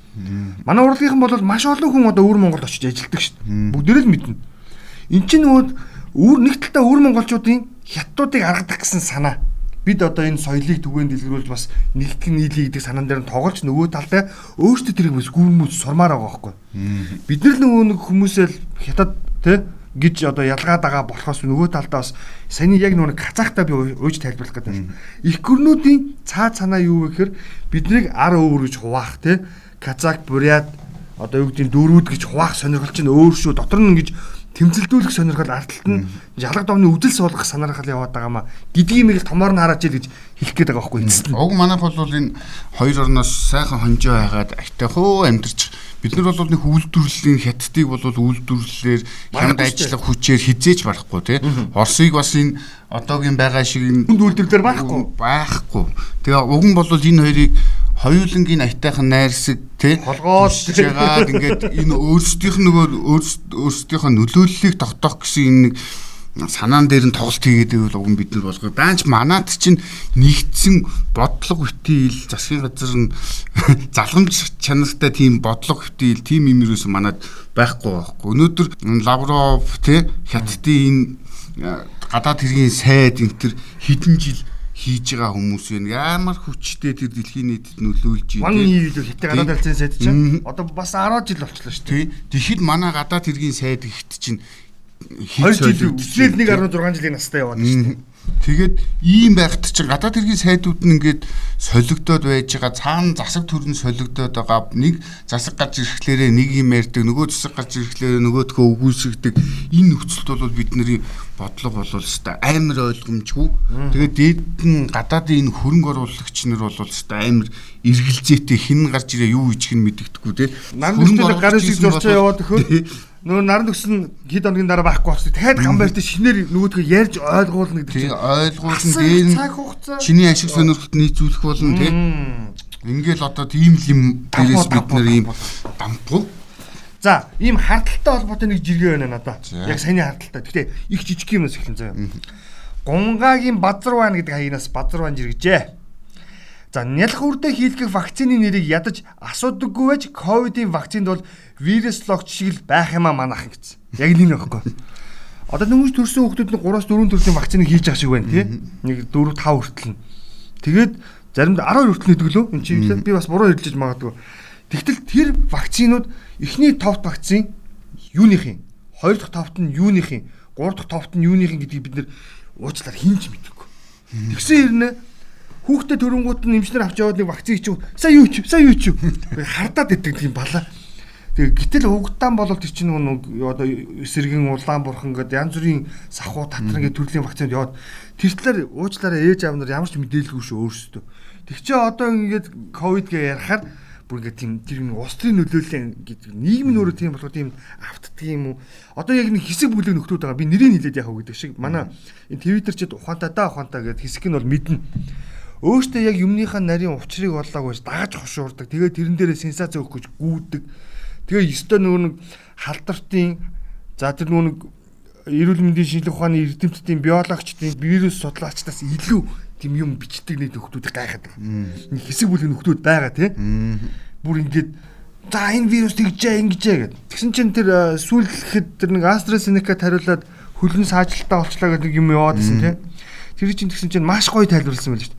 Манай урлагийнхан бол маш олон хүн одоо өвөр Монголд очиж ажилдаг шүү дээ. Бүгдээрээ л мэднэ. Эн чинь нөгөө өвөр нэг талдаа өвөр монголчуудын хятадуудыг аргадах гэсэн санаа. Бид одоо энэ соёлыг түгээн дэлгэрүүлж бас нэгтгэн нийлхий гэдэг санаан дээр нь тоглож нөгөө талдаа өөрсдөө тэрийг бас гүрмөс сурмаар байгаа байхгүй. Бид нар нөгөө нэг хүмүүсээ хятад тий гэж одоо ялгаад байгаа болохоос нөгөө талдаа бас саяны яг нөгөө казахта би ууж тайлбарлах гэдэг байна. Их гүрнүүдийн цаа цанаа юу вэ гэхээр биднийг ар өвөр гэж хуваах те казак бурят одоо юу гэдэг дөрүүд гэж хуваах сонирхол чинь өөр шүү. Дотор нь ингэж тэмцэлдүүлэх сонирхол ардталт нь жалгад домны үдэл суулгах санаархал яваад байгаа маа гэдгийг нэг томоор нь хараач л гэж хэлэх гээд байгаа байхгүй эцэст нь. Уг манайх бол энэ хоёр орноос сайхан хонжоо хагаад айтайхуу амьдарч бид нар бол нэг үйлдвэрлэлийн хятадыг бол үйлдвэрлэлээр хямд ажиллах хүчээр хизээж барахгүй тий. Орсыг бас энэ одоогийн байгаа шиг энэ үйлдвэрлэлээр барахгүй байхгүй. Тэгээ уг нь бол энэ хоёрыг хоёулангийн аятайхан найрсаг тий холгоод жагаад ингээд энэ өөрсдийнх нөгөө өөрсдийнхөө нөлөөллийг тогтоох гэсэн энэ санаан дээр нь тоглолт хийгээд байвал уг бид нар болгоо. Даанч манад чинь нэгдсэн бодлого битийл засгийн газар нь залгамж чанартай тийм бодлого битийл тийм юм юус манад байхгүй байхгүй. Өнөөдөр Лавров тий хятадын энэ гадаад хэргийн сайд энэ төр хэдэн жил хийж байгаа хүмүүс вэ? Ямар хүчтэй тэр дэлхийн нийтэд нөлөөлж байна. Манай нийт хятад гадаад харилцааны сайд чинь одоо бас 10 жил болчихлоо шүү дээ. Тэгэхэд манай гадаад хэргийн сайд ихт чинь 2 жил үсрэл 1.6 жилийн настай яваад шүү дээ. Тэгээд ийм байхад чинь гадаад хэргийн сайдууд нь ингээд солигдоод байж байгаа. Цаана засаг төрн солигдоод байгаа. Нэг засаг гарч ирэхлээрээ нэг юм ярьдаг нөгөө засаг гарч ирэхлээрээ нөгөөдхөө үгүйсгдэг. Энэ нөхцөлд бол бидний бодлого болвол өстой амар ойлгомжгүй. Тэгээд дээд нь гадаадын энэ хөрөнгө оруулагч нар бол өстой амар эргэлзээтэй хин гарч ирээ юу хийх нь мэддэхгүй те. Хөрөнгө гарын шиг зурцаа яваад өхөө Нөө наран төгсөн хэд хоногийн дараа байхгүй болчих. Дахиад гамбайрт шинээр нөгөөдгөө ярьж ойлгуулна гэдэг чинь. Ойлгуулсан дээр нь чиний ашиг сонирхолд нийцүүлэх болно тий. Ингээл одоо тийм л юм дээрээс бид нэр ийм дампуу. За, ийм хардталтай холбоотой нэг жиргээ байна надад. Яг саяны хардталтай. Гэхдээ их жижиг юмнаас эхлэн заяа. Гунгагийн базар байна гэдэг хаягнаас базар байна жиргэжээ. За нялх үрдэ хийлгэх вакцины нэрийг ядаж асуудаггүй байж ковидын вакцинд бол вирус логч шиг л байх юм а манайхан гэсэн. Яг л энэ байхгүй. Одоо нөмж төрсэн хүмүүс нь 3-4 төрлийн вакциныг хийж байгаа шиг байна тий. Нэг 4 5 хүртэл нь. Тэгээд заримдаа 12 хүртэл нэдэг лөө. Энд чинь би бас буруу хэлж магадгүй. Тэгтэл тэр вакцинууд эхний товт вакцин юуныхын, хоёр дахь товт нь юуныхын, гурав дахь товт нь юуныхын гэдгийг бид нэр уучлаар хинж мэдээгүй. Тэгсэн хэрнээ хүүхдээ төрөнгүүт нь эмчнэр авч яваад нэг вакцины чи сая юу чи сая юу чи хардаад идэг тийм бала. Тэгээ гэтэл угтаан болол тэр чинь нэг одоо эсэргэн улаан бурхан гэдэг янз бүрийн сахуу татран гэдэг төрлийн вакцинд яваад тэр талаар уучлаараа ээж аав нар ямар ч мэдээлгүй шүү өөрсдөө. Тэг чи одоо ингээд ковид гэ ярахаар бүр ингээд тийм тэр нэг устрын нөлөөлөл гэдэг нийгэм нь өөрөө тийм болохоор тийм автдаг юм уу? Одоо яг нэг хэсэг бүлэг нөхдүүд байгаа. Би нэрийг хэлээд яах вэ гэдэг шиг манай энэ твиттер чид ухаантаа да ухаантаа гэдэг хэсэг нь бол мэднэ өөртөө яг юмныхаа нарийн учрыг олоог байж дааж хошуурдаг. Тэгээд тэрэн дээрээ сенсац өгөх гэж гүйдэг. Тэгээ ёстой нөгөө нэг халдвартын за тэр нөгөө нэг эрүүл мэндийн шинжилгээ ухааны эрдэмтдийн биологчдын вирус судлаачдаас илүү тийм юм бичдэг нэг нөхдүүдийг гайхаад байгаа. Нэг хэсэг бүлэг нөхдүүд байгаа тийм. Бүр ингээд за энэ вирус тэгжээ ингэжээ гэд. Тэгсэн чинь тэр сүүлхэхэд тэр нэг AstraZeneca тариулаад хөлн саажилтаа болчлаа гэдэг юм яваад байсан тийм. Тэр чинь тэгсэн чинь маш гоё тайлбарласан байл шүү.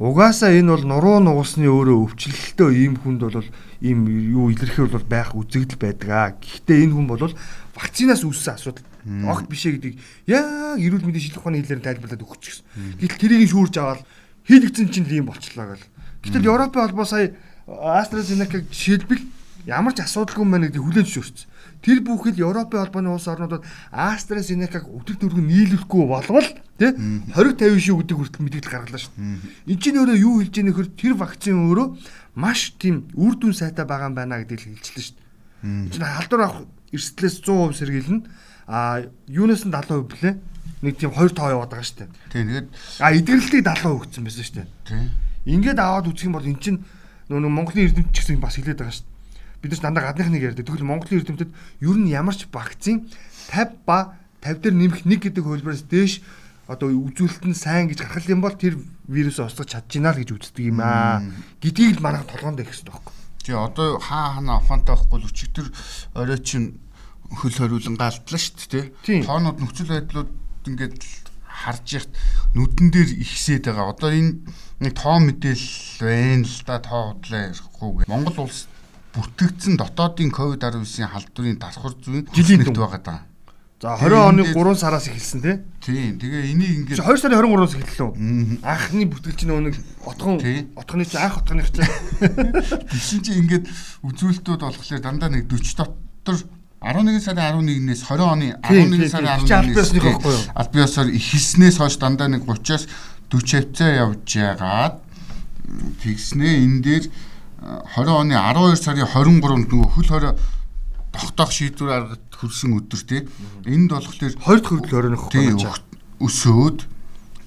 Угаасаа энэ бол нуруу нугасны өөрөө өвчлөлтөө ийм хүнд бол ийм юу илэрхий бол байх үзэгдэл байдаг аа. Гэхдээ энэ хүн бол вакцинаас үүссэн асуудал. Огт биш ээ гэдгийг яг эрүүл мэндийн шинжилгээ ухааны хэлээр тайлбарлаад өгч гисэн. Гэтэл тэрийг шүүрж аваад хийлэгдсэн чинь ийм болчлаа гэл. Гэтэл Европын холбоо сая AstraZeneca шилбэл ямар ч асуудалгүй мэн гэдэг хүлээн зөвшөөрсөн. Тэр бүхэл Европын холбооны улс орнуудад AstraZeneca-г өдөр дөрөв нийлүүлэхгүй болвол тий 20 50 шүү гэдэг хүртэл мэдээлэл гаргалаа шүү. Энд чинь өөрөө юу хэлж яах вэ тэр вакцин өөрөө маш тийм үр дүн сайтай байгаа юм байна гэдгийг хэлчихлээ шүү. Энд чинь халдвар авах эрсдлээс 100% сэргийлнэ. А юунаас нь 70% блэ? Нэг тийм хоёр тоо яваад байгаа шүү. Тийм тэгээд а эдгэрэлтийг 70% өгсөн байсан шүү. Тийм. Ингээд аваад үзэх юм бол эн чинь нөгөө Монголын эрдэмтч гэсэн бас хэлээд байгаа шүү бид нар дандаа гадных нэг ярьдаг. Тэгвэл Монголын эрдэмтэд ер нь ямар ч вакцин 50 ба 50 дээр нэмэх 1 гэдэг хөлбөрөөс дээш одоо үзүүлэлт нь сайн гэж гаргах юм бол тэр вирус устгах чадчихна л гэж үздэг юм аа. Гэдгийг л манайх толгоонд их хэрэгтэй байхгүй. Тий одоо хаа хана ухаантай байхгүй л өчигдөр орой чин хөл хориулан галдлаа шүү дээ. Тоонууд нөхцөл байдлууд ингээд харж яхад нүдэн дээр ихсээд байгаа. Одоо энэ нэг тоо мэдээлэл байна л да тоо худлаа ярихгүй. Монгол улс бүртгэгдсэн дотоодын ковид 19-ийн халдварын давхар зүйн жилийн дүн байгаа даа. За 20 оны 3 сараас эхэлсэн тий. Тийм. Тэгээ энийг ингээд 2 сарын 23-ноос эхэллээ. Анхны бүтгэл чинь нэг отгон отгоны чинь анх отгоных чинь. Тэгсэн чинь ингээд үзүүлэлтүүд болохоор дандаа нэг 40 дотор 11 сарын 11-ээс 20 оны 11 сарын 11-ээс аль биесээр эхэлснээс хойш дандаа нэг 30-аас 40 хавцаа явж яагаад тэгснээ энэ дээр 20 оны 12 сарын 23-нд нөгөө хөл хорой тогтоох шийдвэр аргад хүрсэн өдөр тий. Энд болохоор 2 дахь хөдөл оройных өсөөд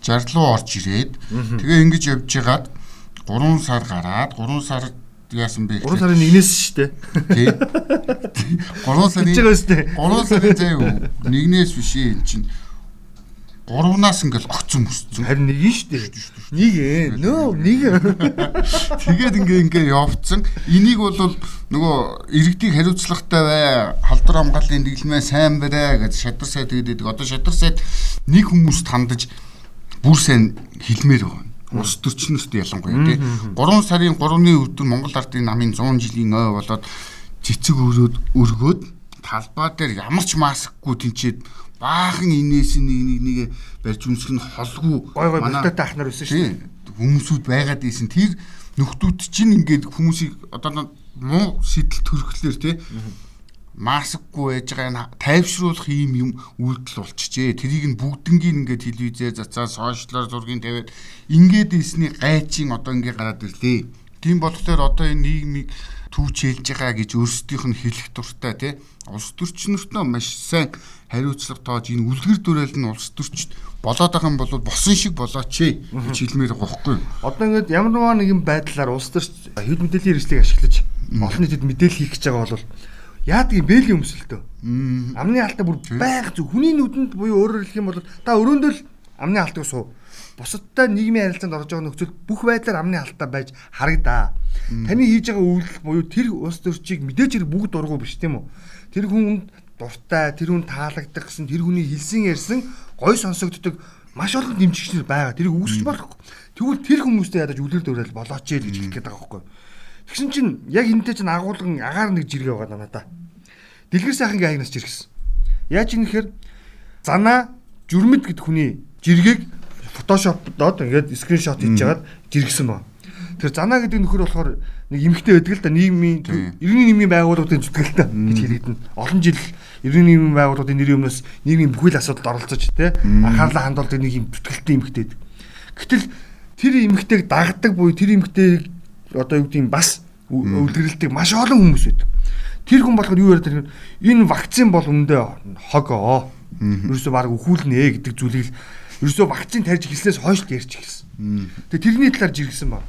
60 руу орж ирээд тэгээ ингэж явж байгаад 3 сар гараад 3 сар яасан бэ? 3 сарын 1-ээс шүү дээ. Тий. 3 сарын 3 сарын заяа 1-ээс биш энэ чинь гурвнаас ингээл огцон мөсцөн. Харин нэг нь шүү дээ. Нэг ээ. Нөө нэг. Тэгээд ингээ ингээ явцсан. Энийг бол нөгөө иргэдийг хариуцлагатай бай, халдвар хамгааллын дэглэмээ сайн барай гэж шадар сайд гэдэг. Одоо шадар сайд нэг хүмүүст хандаж бүр сайн хэлмээр байна. Ус төрчнөст ялангуяа тий. 3 сарын 3-ны өдөр Монгол Ардын намын 100 жилийн ой болоод цэцэг өрөөд өргөөд талбай дээр ямар ч маскгүй тэнцээд баахан инээс нэг нэг нэг барьж үнсэх нь холгүй гой гой бэлтээтэй ах нар байсан шүү дээ. Хүмүүсүүд байгаад ийсэн тэр нөхдүүд чинь ингээд хүмүүсийг одоо муу сэтэл төрөхлөөр те масакгүй байж байгаа тайвшруулах ийм юм үйлдэл болчихжээ. Тэрийг нь бүгднгийн ингээд телевизээр зацаа сошиалар зургийн тавиад ингээд ийсний гайчин одоо ингээд гараад ирлээ. Тийм болохоор одоо энэ нийгмийг түүч хэлж байгаа гэж өөрсдийнх нь хэлэх дуртай тий. Улс төрчнөртөө маш сайн хариуцлага тоож энэ үлгэр дүрээл нь улс төрчд болоод байгаа юм бол босон шиг болооч гэж хэлмээр байгаа байхгүй. Одоо ингээд ямар нэгэн байдлаар улс төрч хэд мэдээллийн хэрэгслийг ашиглаж олон нийтэд мэдээлэл хийх гэж байгаа бол яадаг юм бэлийн өмсөлтөө. Амны алтаа бүр байг зүг хүний нүдэнд буюу өөрөөр хэлэх юм бол та өрөөндөө л амны алтыг суу. Бусадтай нийгмийн харилцаанд орж байгаа нөхцөл бүх байдлаар амны алтаа байж харагдаа. Таны хийж байгаа үйлдэл буюу тэр улс төрчийг мэдээж хэрэг бүгд дургу биш тийм үү? Тэр хүнд дуртай, тэр хүн таалагдах гэсэн тэр хүний хэлсэн ярьсан гой сонсогддог маш олон дэмжигчнэр байгаа. Тэрийг үүсч болохгүй. Тэгвэл тэр хүмүүстэй ядаж үлгэр дуурайл болооч ээ гэж хэлэх гээд байгаа байхгүй. Тэгсэн чинь яг энэтэй чинь агуулган агаар нэг жиргээ байгаа надаа. Дэлгэр сайхангийн агнаас жиргсэн. Яаж юм гэхээр занаа журмэд гэд хүний жиргийг фотошопдод ингээд скриншот хийж жагаад жиргсэн байна. Тэр занаа гэдэг нөхөр болохоор нэг эмгтэй байдаг л да нийгмийн иргэний нийгмийн байгууллагын зүтгэлтэй гэж хэлэгдэнэ. Олон жил иргэний нийгмийн байгууллагын нэрийн өмнөөс нийгмийн бүхэл асуудалд оролцож тэ анхаарлаа хандуулдаг нэг юм зүтгэлтэй эмгтэй. Гэтэл тэр эмгтэйг дагдаг буюу тэр эмгтэйг одоо юу гэдэг бас үлдгэрлэлтийг маш олон хүмүүс байдаг. Тэр хүн болохоор юу яриад тэр энэ вакцин бол өндөө хогоо. Ерөөсө баг өхүүлнэ гэдэг зүйлийг ерөөсө вакцин тарьж эхэлснээс хойш ярьж эхэлсэн. Тэгээ тэрний талаар жиргсэн байна.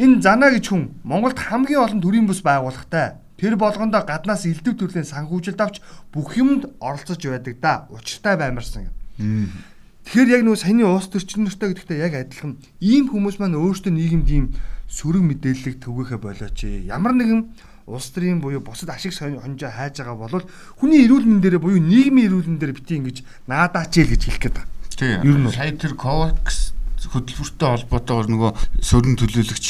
Энэ Зана гэж хүн Монголд хамгийн олон төрийн бүс байгууллагатай. Тэр болгондоо гаднаас элдв төрлийн санхүүжилт авч бүх юмд оролцож байдаг да. Учиртай баймарсан. Тэгэхээр яг нөгөө саяны уус төрчнөртэй гэдэгтэй яг адилхан ийм хүмүүс маань өөрсдөө нийгэмд ийм сөрөг мэдээллийг төвгөхө болооч. Ямар нэгэн улс төрийн буюу бусад ашиг хонжоо хайж байгаа бол хүний эрүүл мэнд дээр буюу нийгмийн эрүүл мэнд дээр бити ингэж наадаач л гэж хэлэх гээд байна. Тийм. Ер нь сая тэр COVAX хөтөлбөртэй холбоотойгоор нөгөө сөрөн төлөөлөгч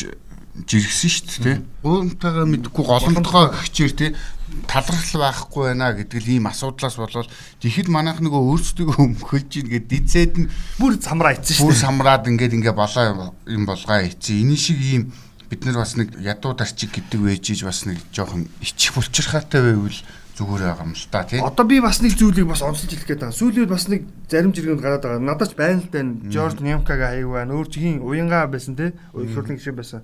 жиргсэн шүү дээ. Уунтайгаа мэдгүй голомтгоо гихчээр тий талрал байхгүй байна гэдэг л ийм асуудлаас болоод тэгэхэд манайх нөгөө өөрсдөө өмхөлж ийн гэд дизээд нь бүр самраа ицсэн шүү дээ. Бүр самраад ингээд ингээ болоо юм болгоо ицсэн. Эний шиг ийм бид нар бас нэг ядуу дарчиг гэдэг вэжиж бас нэг жоохон ичих булчирхаатай байвал зүгээр байгаа юм л та тий. Одоо би бас нэг зүйлийг бас онцолж хэлэх гээд байгаа. Сүүлийн бас нэг зарим жиргэнд гараад байгаа. Надад ч байна л дээ. Жорж Нямкага аяг байна. Өөр чихийн уянга байсан тий. Их хурлын гишүүн байсан.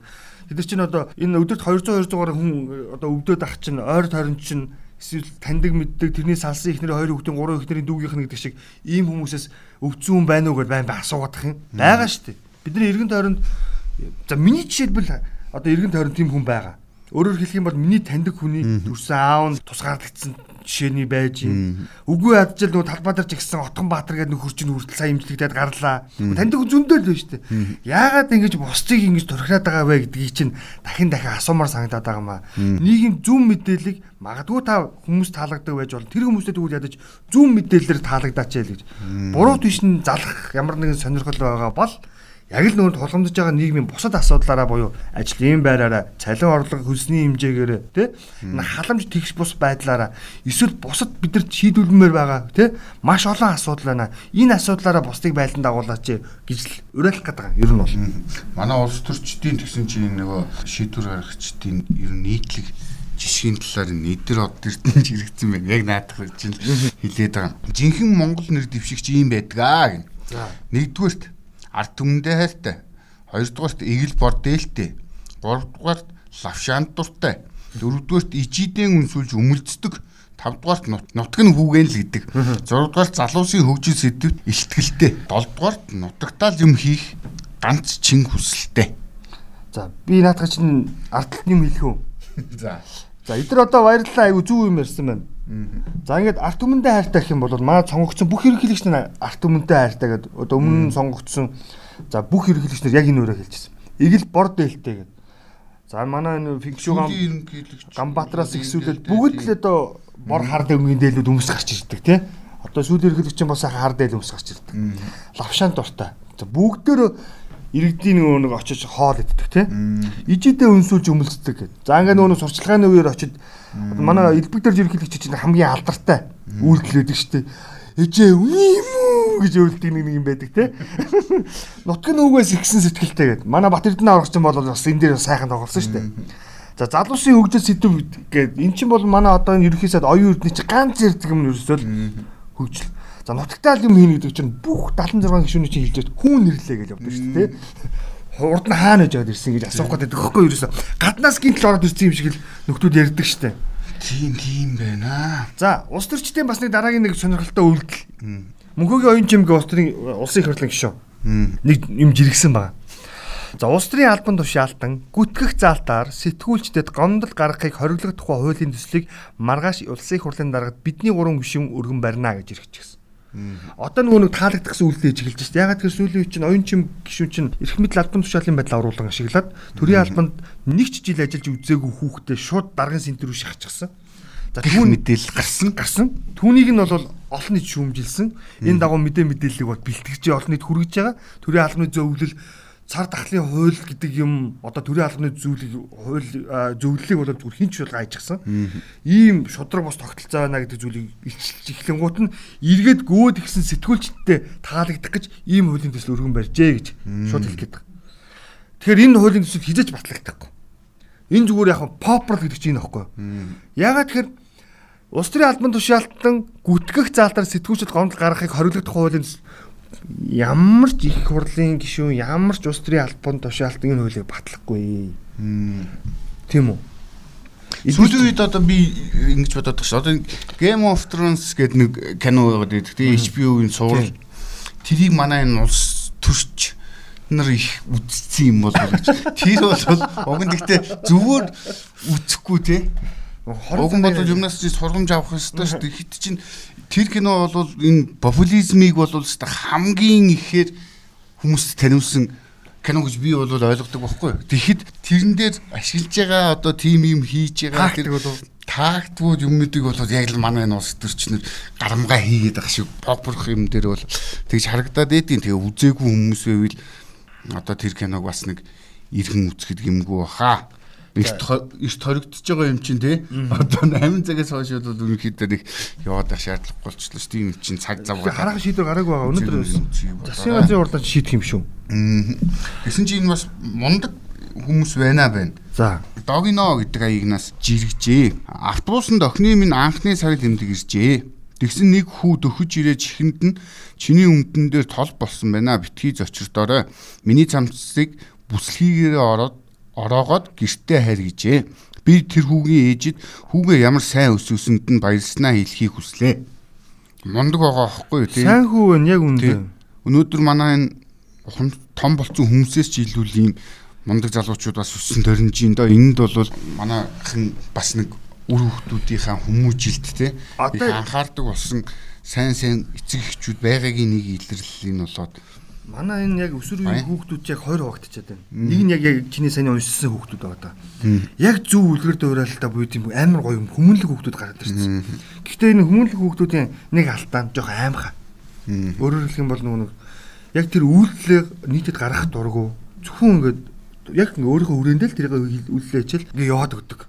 Тэд чинь одоо энэ өдөрт 200 200 гаруй хүн одоо өвдөд ах чинь ойр тойрон чинь эсвэл таньдаг мэддэг тэрний салсан ихнэр хоёр хүүхдийн гурван ихнэрийн дүүгийнх нь гэдэг шиг ийм хүмүүсээс өвцөн байна уу гэдээ байн байн асуугаад юм. Бага шүү дээ. Бидний эргэн тойронд за миний жишээлбэл одоо эргэн тойронд тийм хүн байгаа Өөрөөр хэлэх юм бол миний таньдаг хүний төрсөн аав нь тусгаарлагдсан жишээний байж юм. Үгүй ядчил нөгөө Талбаатар жигсэн Отгон Баатар гэдэг нөхөр чинь хүртэл сайн имжлэгдээд гарлаа. Таньдаг зөндөө л байна шүү дээ. Яагаад ингэж бусцыг ингэж турхиад байгаа вэ гэдгийг чинь дахин дахин асуумаар санагдаад байгаа маа. Нийгэм зөв мэдээллийг магадгүй та хүмүүс таалагддаг байж болно. Тэр хүмүүстэй тэгвэл ядаж зөв мэдээлэлээр таалагдаач яа л гэж. Буруу тийш нь залах ямар нэгэн сонирхол байгаа бол яг л нөр тулгамдж байгаа нийгмийн бусад асуудлаараа буюу ажлын байраараа цалин орлого хөлсний хэмжээгээр тий халамж тэгш бус байдлаараа эсвэл бусад бидэрт шийдвэрлэмээр байгаа тий маш олон асуудал байна. Энэ асуудлаараа бусдыг байлдан дагуулаач гэж л уриалах гэдэг юм. Ер нь бол манай улс төрчдийн тэгсэн чинь нөгөө шийдвэр гаргагчдын ер нь нийтлэг жишгийн талаар нэдэр од эрдэнэч хэрэгцсэн байна. Яг наадах чинь хэлээд байгаа. Жинхэнэ Монгол нэр дэвшигч ийм байдгаа гэн. За. Нэгдүгээрт ард түмэндээ хайртай. Хоёрдугаарт эгэл бор дээлтэй. Гуравдугаарт лавшаанд дуртай. Дөрөвдүгээрт ижидэн үнсүүлж өмөлддөг. Тавдугаарт нутаг нь хүүгэн л гэдэг. Зургадугаарт залуусын хөгжил сэдвт илтгэлтэй. Долдугаарт нутагтаал юм хийх ганц чин хүсэлтэй. За би наадах чинь ард талын юм хэлэх үү? За. За эдгээр одоо баярлалаа айгу зүв юм ярьсан байна. За ингээд арт өмнөдөө хайртай гэх юм бол манай сонгогдсон бүх ерөнхийлөгч нар арт өмнөдөө хайртай гэдэг одоо өмнө сонгогдсон за бүх ерөнхийлөгч нар яг энэ өрөө хэлчихсэн. Игэл бор дээлтэй гэдэг. За манай энэ фикшугам Гамбатраас ихсүүлээд бүгд л одоо бор хар дэвгийн дээлүүд өмс гарч ирдэг тий. Одоо сүүлийн ерөнхийлөгч бас хар дээл өмс гарч ирдэг. Лавшаан дуртай. За бүгдөө иргэдийн нөгөө нэг очиж хоол иддэг тий. Ижидээ өнсүүлж өмөлцдөг гэдэг. За ингээ нөгөө сурчлагын үеэр очиж манай элбэгдэр ерөнхийлөгч чинь хамгийн алдартай үйлдэл өгдөг шүү дээ. Ээжээ үний юм уу гэж үйлдэх нэг юм байдаг тий. Нутг нь үгээс ихсэн сэтгэлтэй гэдэг. Манай Бат Эрдэнэ аврагч бол бас энэ дээр сайхан тоглосон шүү дээ. За залуусын хөгжил сэдв гэдэг эн чинь бол манай одоо энэ ерөнхий сайд оюун эрдэнэ чи ганц ярддаг юм ерөөсөө хөгжил. За нутагтаал юм хийнэ гэдэг чинь бүх 76 гишүүний чинь хэлж хүн нэрлээ гэж явдаг шүү дээ урд нь хаана гэж ирсэн гэж асуух гэдэг хөхгүй ерөөсө гаднаас гинтл ороод ирсэн юм шиг л нөхдүүд ярьдаг штэ. Тийм тийм байна. За улс төрчдийн бас нэг дараагийн нэг сонирхолтой үйлдэл. Мөнхөгийн оюун чимгээ улс төрийн улсын их хурлын гишүүн. Нэг юм жиргсэн байна. За улс төрийн албан тушаалтан гүтгэх заалтаар сэтгүүлчдэд гомдол гаргахыг хориглох тухай хуулийн төслийг маргааш улсын их хурлын дараагад бидний гурван гишүүн өргөн барина гэж ирчихсэн. Одоо нөгөө нэг таалагдсан үйлдэл хийж эхэлж байна. Ягаад гэхээр сүүлийн үе чинь оюун чим гişүн чинь эрх мэдэл албан тушаалын байдал оруулан ашиглаад төрийн албанд нэг ч жил ажиллаж үзээгүй хүүхдээ шууд даргын сентр рүү шахчихсан. За түүн мэдээлэл гарсан гарсан. Түүнийг нь бол олон нийт шүүмжилсэн. Энэ дагуу мэдээ мэдээллийг бол бэлтгэж олон нийт хүргэж байгаа. Төрийн албаны зөвлөл цар тахлын хууль гэдэг юм одоо төрийн албаны зүйлийг хууль зөвлөлийг бол зүгээр хинч шулга ажигсан. Ийм шудраг бос тогтолцоо байна гэдэг зүйлийг илчилж эхлэнгуут нь эргээд гөөд ихсэн сэтгүүлчдтэй таалагдах гэж ийм хуулийн төсөл өргөн барьжээ гэж шууд хэлэх гээд. Тэгэхээр энэ хуулийн төсөл хизэж батлагдахгүй. Энэ зүгээр яг попрал гэдэг чинь энэ аахгүй. Ягаад тэгэхээр Улс төрийн албан тушаалтан гүтгэх заалтаар сэтгүүлчд гомдол гаргахыг хориглох хуулийн ямар ч их хурлын гишүүн ямар ч улс төрийн албан тушаалтын энэ хуулийг батлахгүй. Тийм үү? Сүүлийн үед одоо би ингэж бодоод багш. Одоо Game of Thrones гэдэг нэг кино байгаад байдаг. Тэгээ HBO-ийн суурал тэрийг манай энэ улс төрч нар их үзсэн юм бол гэж. Тэр бол уг нь гэхдээ зүгээр үзэхгүй те. Уг нь бол юмнаас чи сургамж авах хэрэгтэй шүү дээ. Хит чинь тэр кино бол энэ популизмыг бол хамгийн ихээр хүмүүст таниулсан кино гэж би бол ойлгодог байхгүй. Тэгэхэд тэрэн дээр ашиглаж байгаа одоо тим юм хийж байгаа тэр тактвууд юмнуудыг бол яг л манай энэ улс төрчнөр гарамгаа хийгээд байгаа шиг попурх юм дээр бол тэгж харагдаад байдیں۔ Тэгээ үзээгүй хүмүүс байвал одоо тэр киног бас нэг иргэн үзэхэд гимгүү баха эрт эрт хоригдож байгаа юм чинь тий. Одоо 8 цагаас хойш бол ерөнхийдөө нэг яваад байх шаардлага болчихлоо шүү. Тийм чинь цаг зав гарах шийдвэр гараагүй байгаа. Өнөөдөр засгийн газрын уралдаан шийдэх юм шүү. Гэсэн чинь энэ бас мундаг хүмүүс байна байна. За. Догино гэдэг аягнаас жиргэжээ. Автобусанд охины минь анхны сарыг тэмдэг иржээ. Тэгсэн нэг хүү дөхөж ирээ чихэнд нь чиний өмдөн дээр тол болсон байна. Битгий зочирдорой. Миний цамцыг бүслэхийгээрээ ороод ороогоод гэртээ хайр гэжээ. Би тэр хүүгийн ээжид хүүгээ ямар сайн өсвсөнд нь баярлснаа хэлхийг хүслээ. Мундаг байгаа аахгүй тийм. Сайн хүү вэ яг үндэ. Өнөөдөр манай энэ том болцсон хүмүүсээс ч илүү ийм мундаг залуучууд бас өссөн төрнжин доо энэнд бол манайхан бас нэг үр хөвгүүдийнхаа хүмүүжилт те анхаардаг болсон сайн сайн эцэг эхчүүд байгаагийн нэг илэрлэл нь болоод Манай энэ яг өсвөр үеийн хүүхдүүд яг хоёр хуваагдчихад байна. Нэг нь яг яг чиний сайн уншсан хүүхдүүд байгаа да. Яг зөв үлгэр дуурайлтаа буюу тийм амар гоё хүмүүнлэг хүүхдүүд гараад ирсэн. Гэхдээ энэ хүмүүнлэг хүүхдүүдийн нэг алтаа жоох аимхаа. Өөрөөр хэлэх юм бол нөгөө яг тэр үйлдэлээ нийтэд гаргах дурггүй зөвхөн ингээд яг ингээ өөрийнхөө хүрээндээ л тэрийг үйлдэлээ хичээл ингээ яваад өгдөг.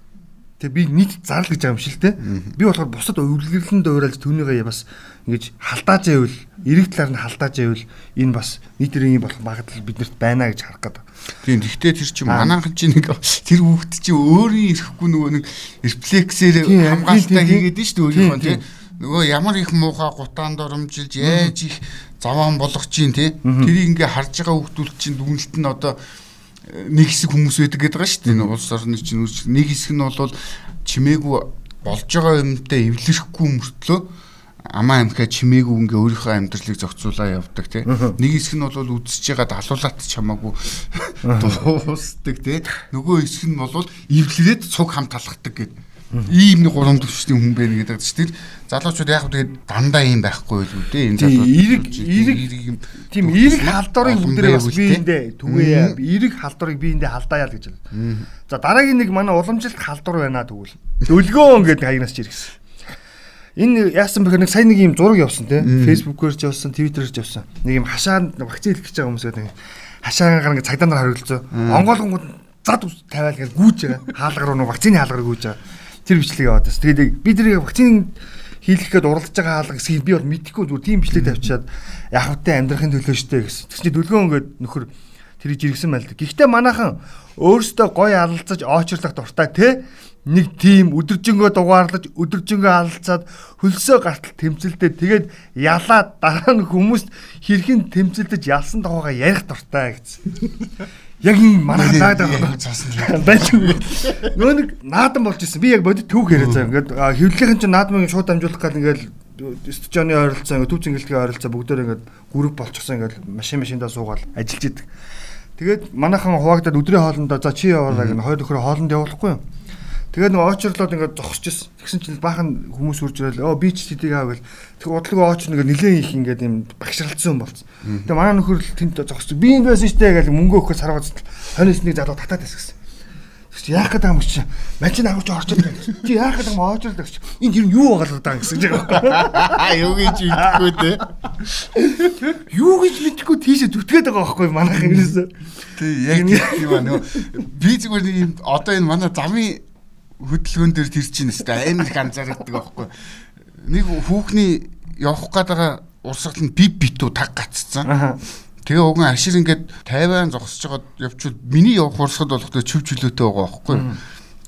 Тэгээ би нийт зарлаж байгаа юм шиг л те. Би болохоор бусад өвлөрлөнд ууралж түүнийгээ бас ингэж халдааж байвал эрэг талаар нь халдааж байвал энэ бас нийтэрийн болох магадлал биднэрт байна гэж харах гэдэг. Тийм гэхдээ тэр чинь манайхан чинь нэг тэр хүүхд чинь өөрийн ирэхгүй нөгөө нэг рефлексээр хамгаалалтаа хийгээд нь шүү дээ өөрийнхөө тийм. нөгөө ямар их муухай гутаанд оромжилж яаж их заваан болгож чинь тий тэрийг ингээ харж байгаа хүүхдүүд чинь дүгнэлт нь одоо нэг хэсэг хүмүүс байдаг гэдэг байгаа шүү дээ. Улс орны чинь нэг хэсэг нь бол чимээгүй болж байгаа юмтай эвлэрэхгүй мөртлөө амаа амхаа чимээгүй ингээ өөрийнхөө амьдралыг зохицуулаа явдаг тий. Нэг хэсэг нь бол үдсэж байгаа далуулаад ч хамаагүй дуусдаг тий. Нөгөө хэсэг нь бол эвлэрээд цуг хам талхдаг гэдэг ийм нэг гурван төвчний хүн байна гэдэг чинь тэр залуучууд яг тэгээд дандаа ийм байхгүй л үү дээ энэ залуу эрэг эрэг тийм эрэг халдварыг бүгдээ бас биендээ түгээе эрэг халдварыг биендээ халдаая л гэж байна. За дараагийн нэг манай уламжилт халдвар байна тэгвэл дөлгөөн гэдэг хаягнаас ч иргэсэн. Энэ яасан бэхээр нэг сайн нэг юм зураг явсан те фэйсбүүкээр ч явсан твиттерээр ч явсан. Нэг юм хашаанд вакцин хэлэх гэж байгаа хүмүүс гэдэг хашаа гараа ингээ цагдаа нар хариулцсан. Онгоолгонгууд зад тавиал гэж гүйж байгаа. Хаалгаар руу вакцины хаалгаар гүйж байгаа тэр бичлэг яваад бас. Тэгээд би тэрийг вакцин хийх гээд уралдаж байгаа хаалга хэсгийг би бол мэдэхгүй зүгээр тийм бичлэг тавьчаад яхавтай амьдрахын төлөө штэ гэсэн. Тэгс чи дүлгөө ингээд нөхөр тэрийг жиргсэн байл. Гэхдээ манайхан өөрөөсөө гой алалцаж оочрлох дуртай те нэг тийм өдөржингөө дугаарлаж өдөржингөө алалцаад хөлсөө гартал тэмцэлдээ тэгээд ялаад дараа нь хүмүүст хэрхэн тэмцэлдэж ялсан тухайга ярих дуртай гэсэн. Яг энэ манай даад байгаа байж нөө нэг наадан болж исэн би яг бодит түүх яриа заа ингээд хөвлөлийн чинь наадмыг шууд дамжуулах гал ингээд студионы ойролцоо ингээд төв зингэлтгийн ойролцоо бүгдээр ингээд групп болчихсон. Ингээд машин машиндаа суугаад ажиллаж идэг. Тэгээд манайхан хуваагдаад өдрийн хоолндоо за чи яваарай гэх хоёр нөхөр хоолнд явуулахгүй юу Тэгээд нэг очрлоод ингээд зогсож ирсэн. Тэгсэн чинь баахан хүмүүс үрж ирэл өө би ч тэдийг аав гэл. Тэг удлаг очр нэг нилээн их ингээд юм багшралцсан юм болсон. Тэгээ манай нөхөр л тэнд зогсож би энд байсан штэ гэл мөнгө өгөхөөр сарваад хойноос нэг залуу татаад гэсэн. Тэгс яах гэдэг юм чи машин авч орч ирдэг. Чи яах гэдэг юм очрлоо гэж. Энд юу байгаа л даа гэсэн чинь. Юу гэж мэдэхгүй те. Юу гэж мэдэхгүй тийшээ зүтгээд байгаа байхгүй манайх юмээс. Тэг яг тийм ба нөгөө би зүгээр ийм одоо энэ манай замын хөдөлгөөн дээр тэр чинь өстэй амар их анзаардаг байхгүй. Нэг хүүхний явах гээд байгаа урсгал нь бив битүү таг гаццсан. Тэгээ уган ашир ингээд 50-ан зогсож байгаад явчвал миний явах урсгал болохдоо чөв чөлөөтэй байгаа байхгүй.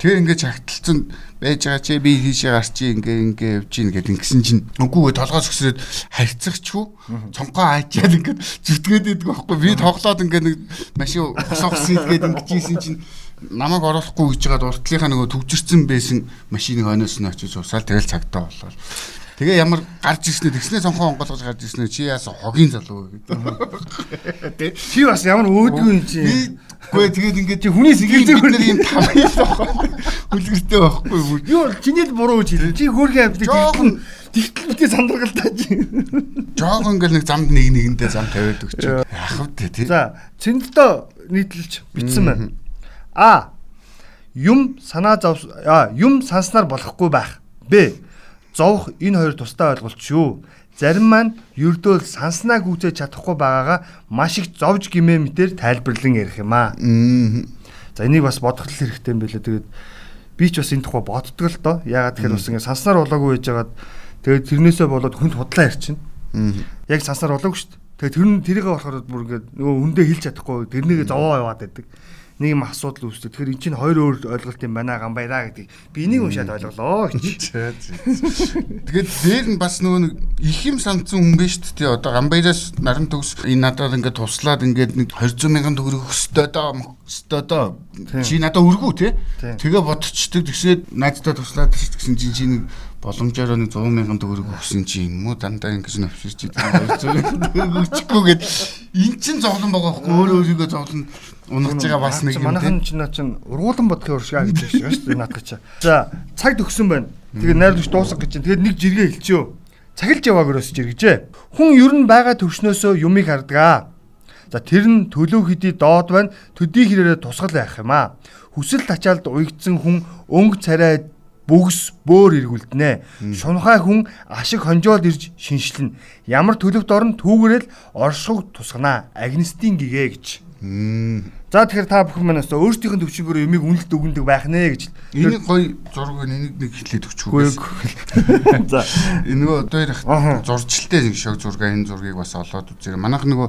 Тэгээ ингээд чагталцсан байж байгаа чи би хийшээ гарчи ингээ ингээ явж гин гэд ингэсэн чинь. Үгүйгээ толгоос өсрөөд харьцагчгүй. Цонхоо аачаад ингээд зүтгээд идэг байхгүй би тоглоод ингээ нэг машин босоогсон идгээд ингэжсэн чинь намайг оруулахгүй гэж жагаад уртлынхаа нөгөө төгжирсэн байсан машиныг хойноос нь очиж усаал тэгэл цагтаа болол. Тэгээ ямар гарч ирснэ тэгснээ сонхон онгоолгож гарч ирснэ чи яасан хогийн залуу гэдэг. Чи бас ямар өөдгөө юм чи. Гүй тэгээд ингээд чи хүний сэтгэл зүйн юм тав юм байна. Хүлгэртэй байхгүй. Юу бол чиний л буруу гэж хэлээ. Чи хөөрхөн амьд тэгтэн тэгтэл битээ сандаргалтай чи. Жог ингээл нэг замд нэг нэгэндээ зам тавиад өгч. Яах вэ тий. За цэнддөө нийтлэлж битсэн байна. А. Юм санаа зов юм санснаар болохгүй байх. Б. Зовх энэ хоёр тусдаа ойлголт шүү. Зарим маань ердөө санснаа гүйцээж чадахгүй байгаагаа маш их зовж гимээ мэтэр тайлбарлан ярих юм аа. За энийг бас бодох хэрэгтэй юм билээ. Тэгээд би ч бас энэ тухай боддог л доо. Яагаад тэгэхээр бас ингэ санснаар болоогүй байж байгаад тэгээд тэрнээсээ болоод хүнд худлаа ярьчихна. Яг санснаар болоогүй шүү дээ. Тэгээд тэр нь тэрийгээ болохоор бүр ингэ нөгөө хүндээ хэлж чадахгүй тэрнийг зовоо яваад байдаг нэг юм асуудал үүсдэг. Тэгэхээр эн чинь хоёр өөр ойлголт юм байна гамбайраа гэдэг. Би энийг уншаад ойлголоо гэж. Тэгээд дээр нь бас нөгөө их юм санцсан хүн биш үү? Одоо гамбайраас наран төгс энэ надад ингээд туслаад ингээд нэг 200 мянган төгрөг өстой доо өстой доо. Чи надад өргүү те. Тэгээ бодчихдаг. Тэгсээд найздаа туслаад гэсэн чинь чи нэг боломжоор нэг 100 мянган төгрөг өгсөн чи юм уу дандаа ингэж навширч идэв. 200 мянган төгрөг өчгөө гэд эн чин зовлон байгаа байхгүй өөрөө өөрийгөө зовлон унагч байгаа бас нэг юм тийм. Манайхан чинь чинь ургуулan бодохын уршгаа гэж байна шүү дээ наадах чи. За цаг төгсөн байна. Тэгээд найруулагч дуусах гэж чинь. Тэгээд нэг жиргээ хэлчихөө. Цагилж явааг өрөөс жиргэжээ. Хүн ер нь байгаа төвшнөөсөө юмыг хардаг аа. За тэр нь төлөв хэдий доод байна. Төдий хэрээрээ тусгал байх юм аа. Хүсэл тачаалд уягдсан хүн өнгө царай бүгс бөөр эргүүлдэнэ. Шунхай хүн ашиг хонжоод ирж шиншлэн. Ямар төлөвт орон түүгээрэл оршуг тусгана. Агнистийн гэгээ гэж. За тэгэхээр та бүхэн манаас өөрсдийнх нь төвчнгөөр юмыг үнэлт өгөндөг байх нэ гэж. Энийг гоё зураг энийг нэг хэлээд өгчихгүй. За энэ нөгөө одоо ярих зурчилтэй нэг шог зураг энэ зургийг бас олоод үзээрэй. Манайх нөгөө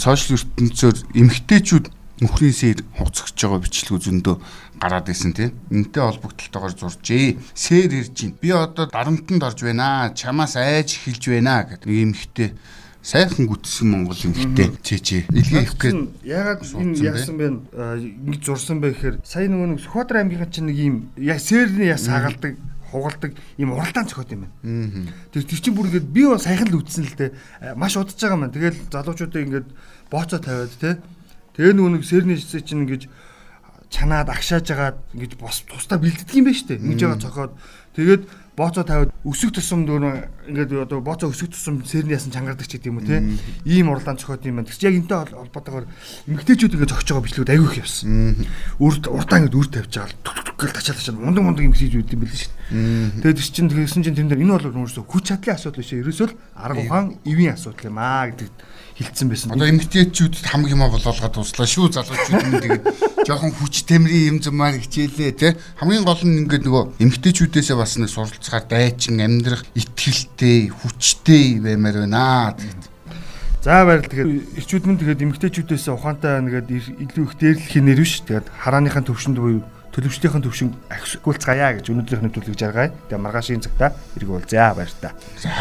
сошиал ертөнцөөр эмгтээчүүд нөхрийн сэр хуцагч байгаа бичлэг зөндөө гараад исэн тийм. Энтэй холбогдлолтойгоор зуржээ. Сэр ирж байна. Би одоо дарамтанд орж байна. Чамаас айж эхэлж байна гэдэг нэг эмхтэй сайхан гүтсэн монгол эмхтэй чэчээ. Илгээ их гээд ягаад энэ яасан бэ? Ингэж зурсан бэ гэхээр сая нөгөө нэг Сүхбаатар аймгийн чинь нэг юм яг сэрний яс хагалдаг хугалдаг ийм уралдаан зохиот юм байна. Тэр тэр чинь бүр ингээд би бас саяхан л үтсэн л дээ. Маш удаж байгаа маань. Тэгэл залуучуудыг ингээд бооцоо тавиад те. Тэгээ нөгөө нэг сэрний чинь ингэж чанаад агшааж агаад ингэж бос тусдаа бэлддэг юм байна шүү дээ. Ингэж байгаа цохоод тэгээд бооцоо тавиад өсөг тусам дөөр ингээд одоо бооцоо өсөг тусам сэрний ясан чангардаг ч гэдэг юм уу те ийм урлаан цохоод юм байна. Тэгс яг энтэй холбоотойгоор эмгтээчүүд ингээд зогсож байгаа бичлүүд аягүй их явсан. Үрд уртаа ингээд үр тавьж байгаа гэл тачаад тачаад мундаг мундаг юм хийж үүдэн билээ шүү дээ. Тэгээд тэр чинь тэгсэн чинь тэн дээр энэ бол өөрөөсөө хүч чадлын асуудал биш ерөөсөө л арга ухаан эвийн асуудал юм аа гэдэг хилцсэн байсан. Одоо эмгтээчүүдэд хамаг юма болоолгаад туслаа шүү залуучууд нь тэгээд жоохон хүч тэмрийн юм зумаар хичээлээ те хамгийн гол нь ингээд нөгөө эмгтээчүүдээсээ бас нэг суралцахаар дайчин амьдрах итгэлтэй хүчтэй баймаар байна гэдэг. За баярлалаа. Тэгэхээр ирчүүд мэн тэгээд эмгтээчүүдээс ухаантай нэгээд илүү их дээрлэх нэр биш. Тэгээд харааныхын төвшөнд буюу төлөвчдийн төвшин ахиулцгаая гэж өнөөдрийнхний төлөвлөж жаргая. Тэгээд маргаашийн цагта эргүүлзээ баяр та. За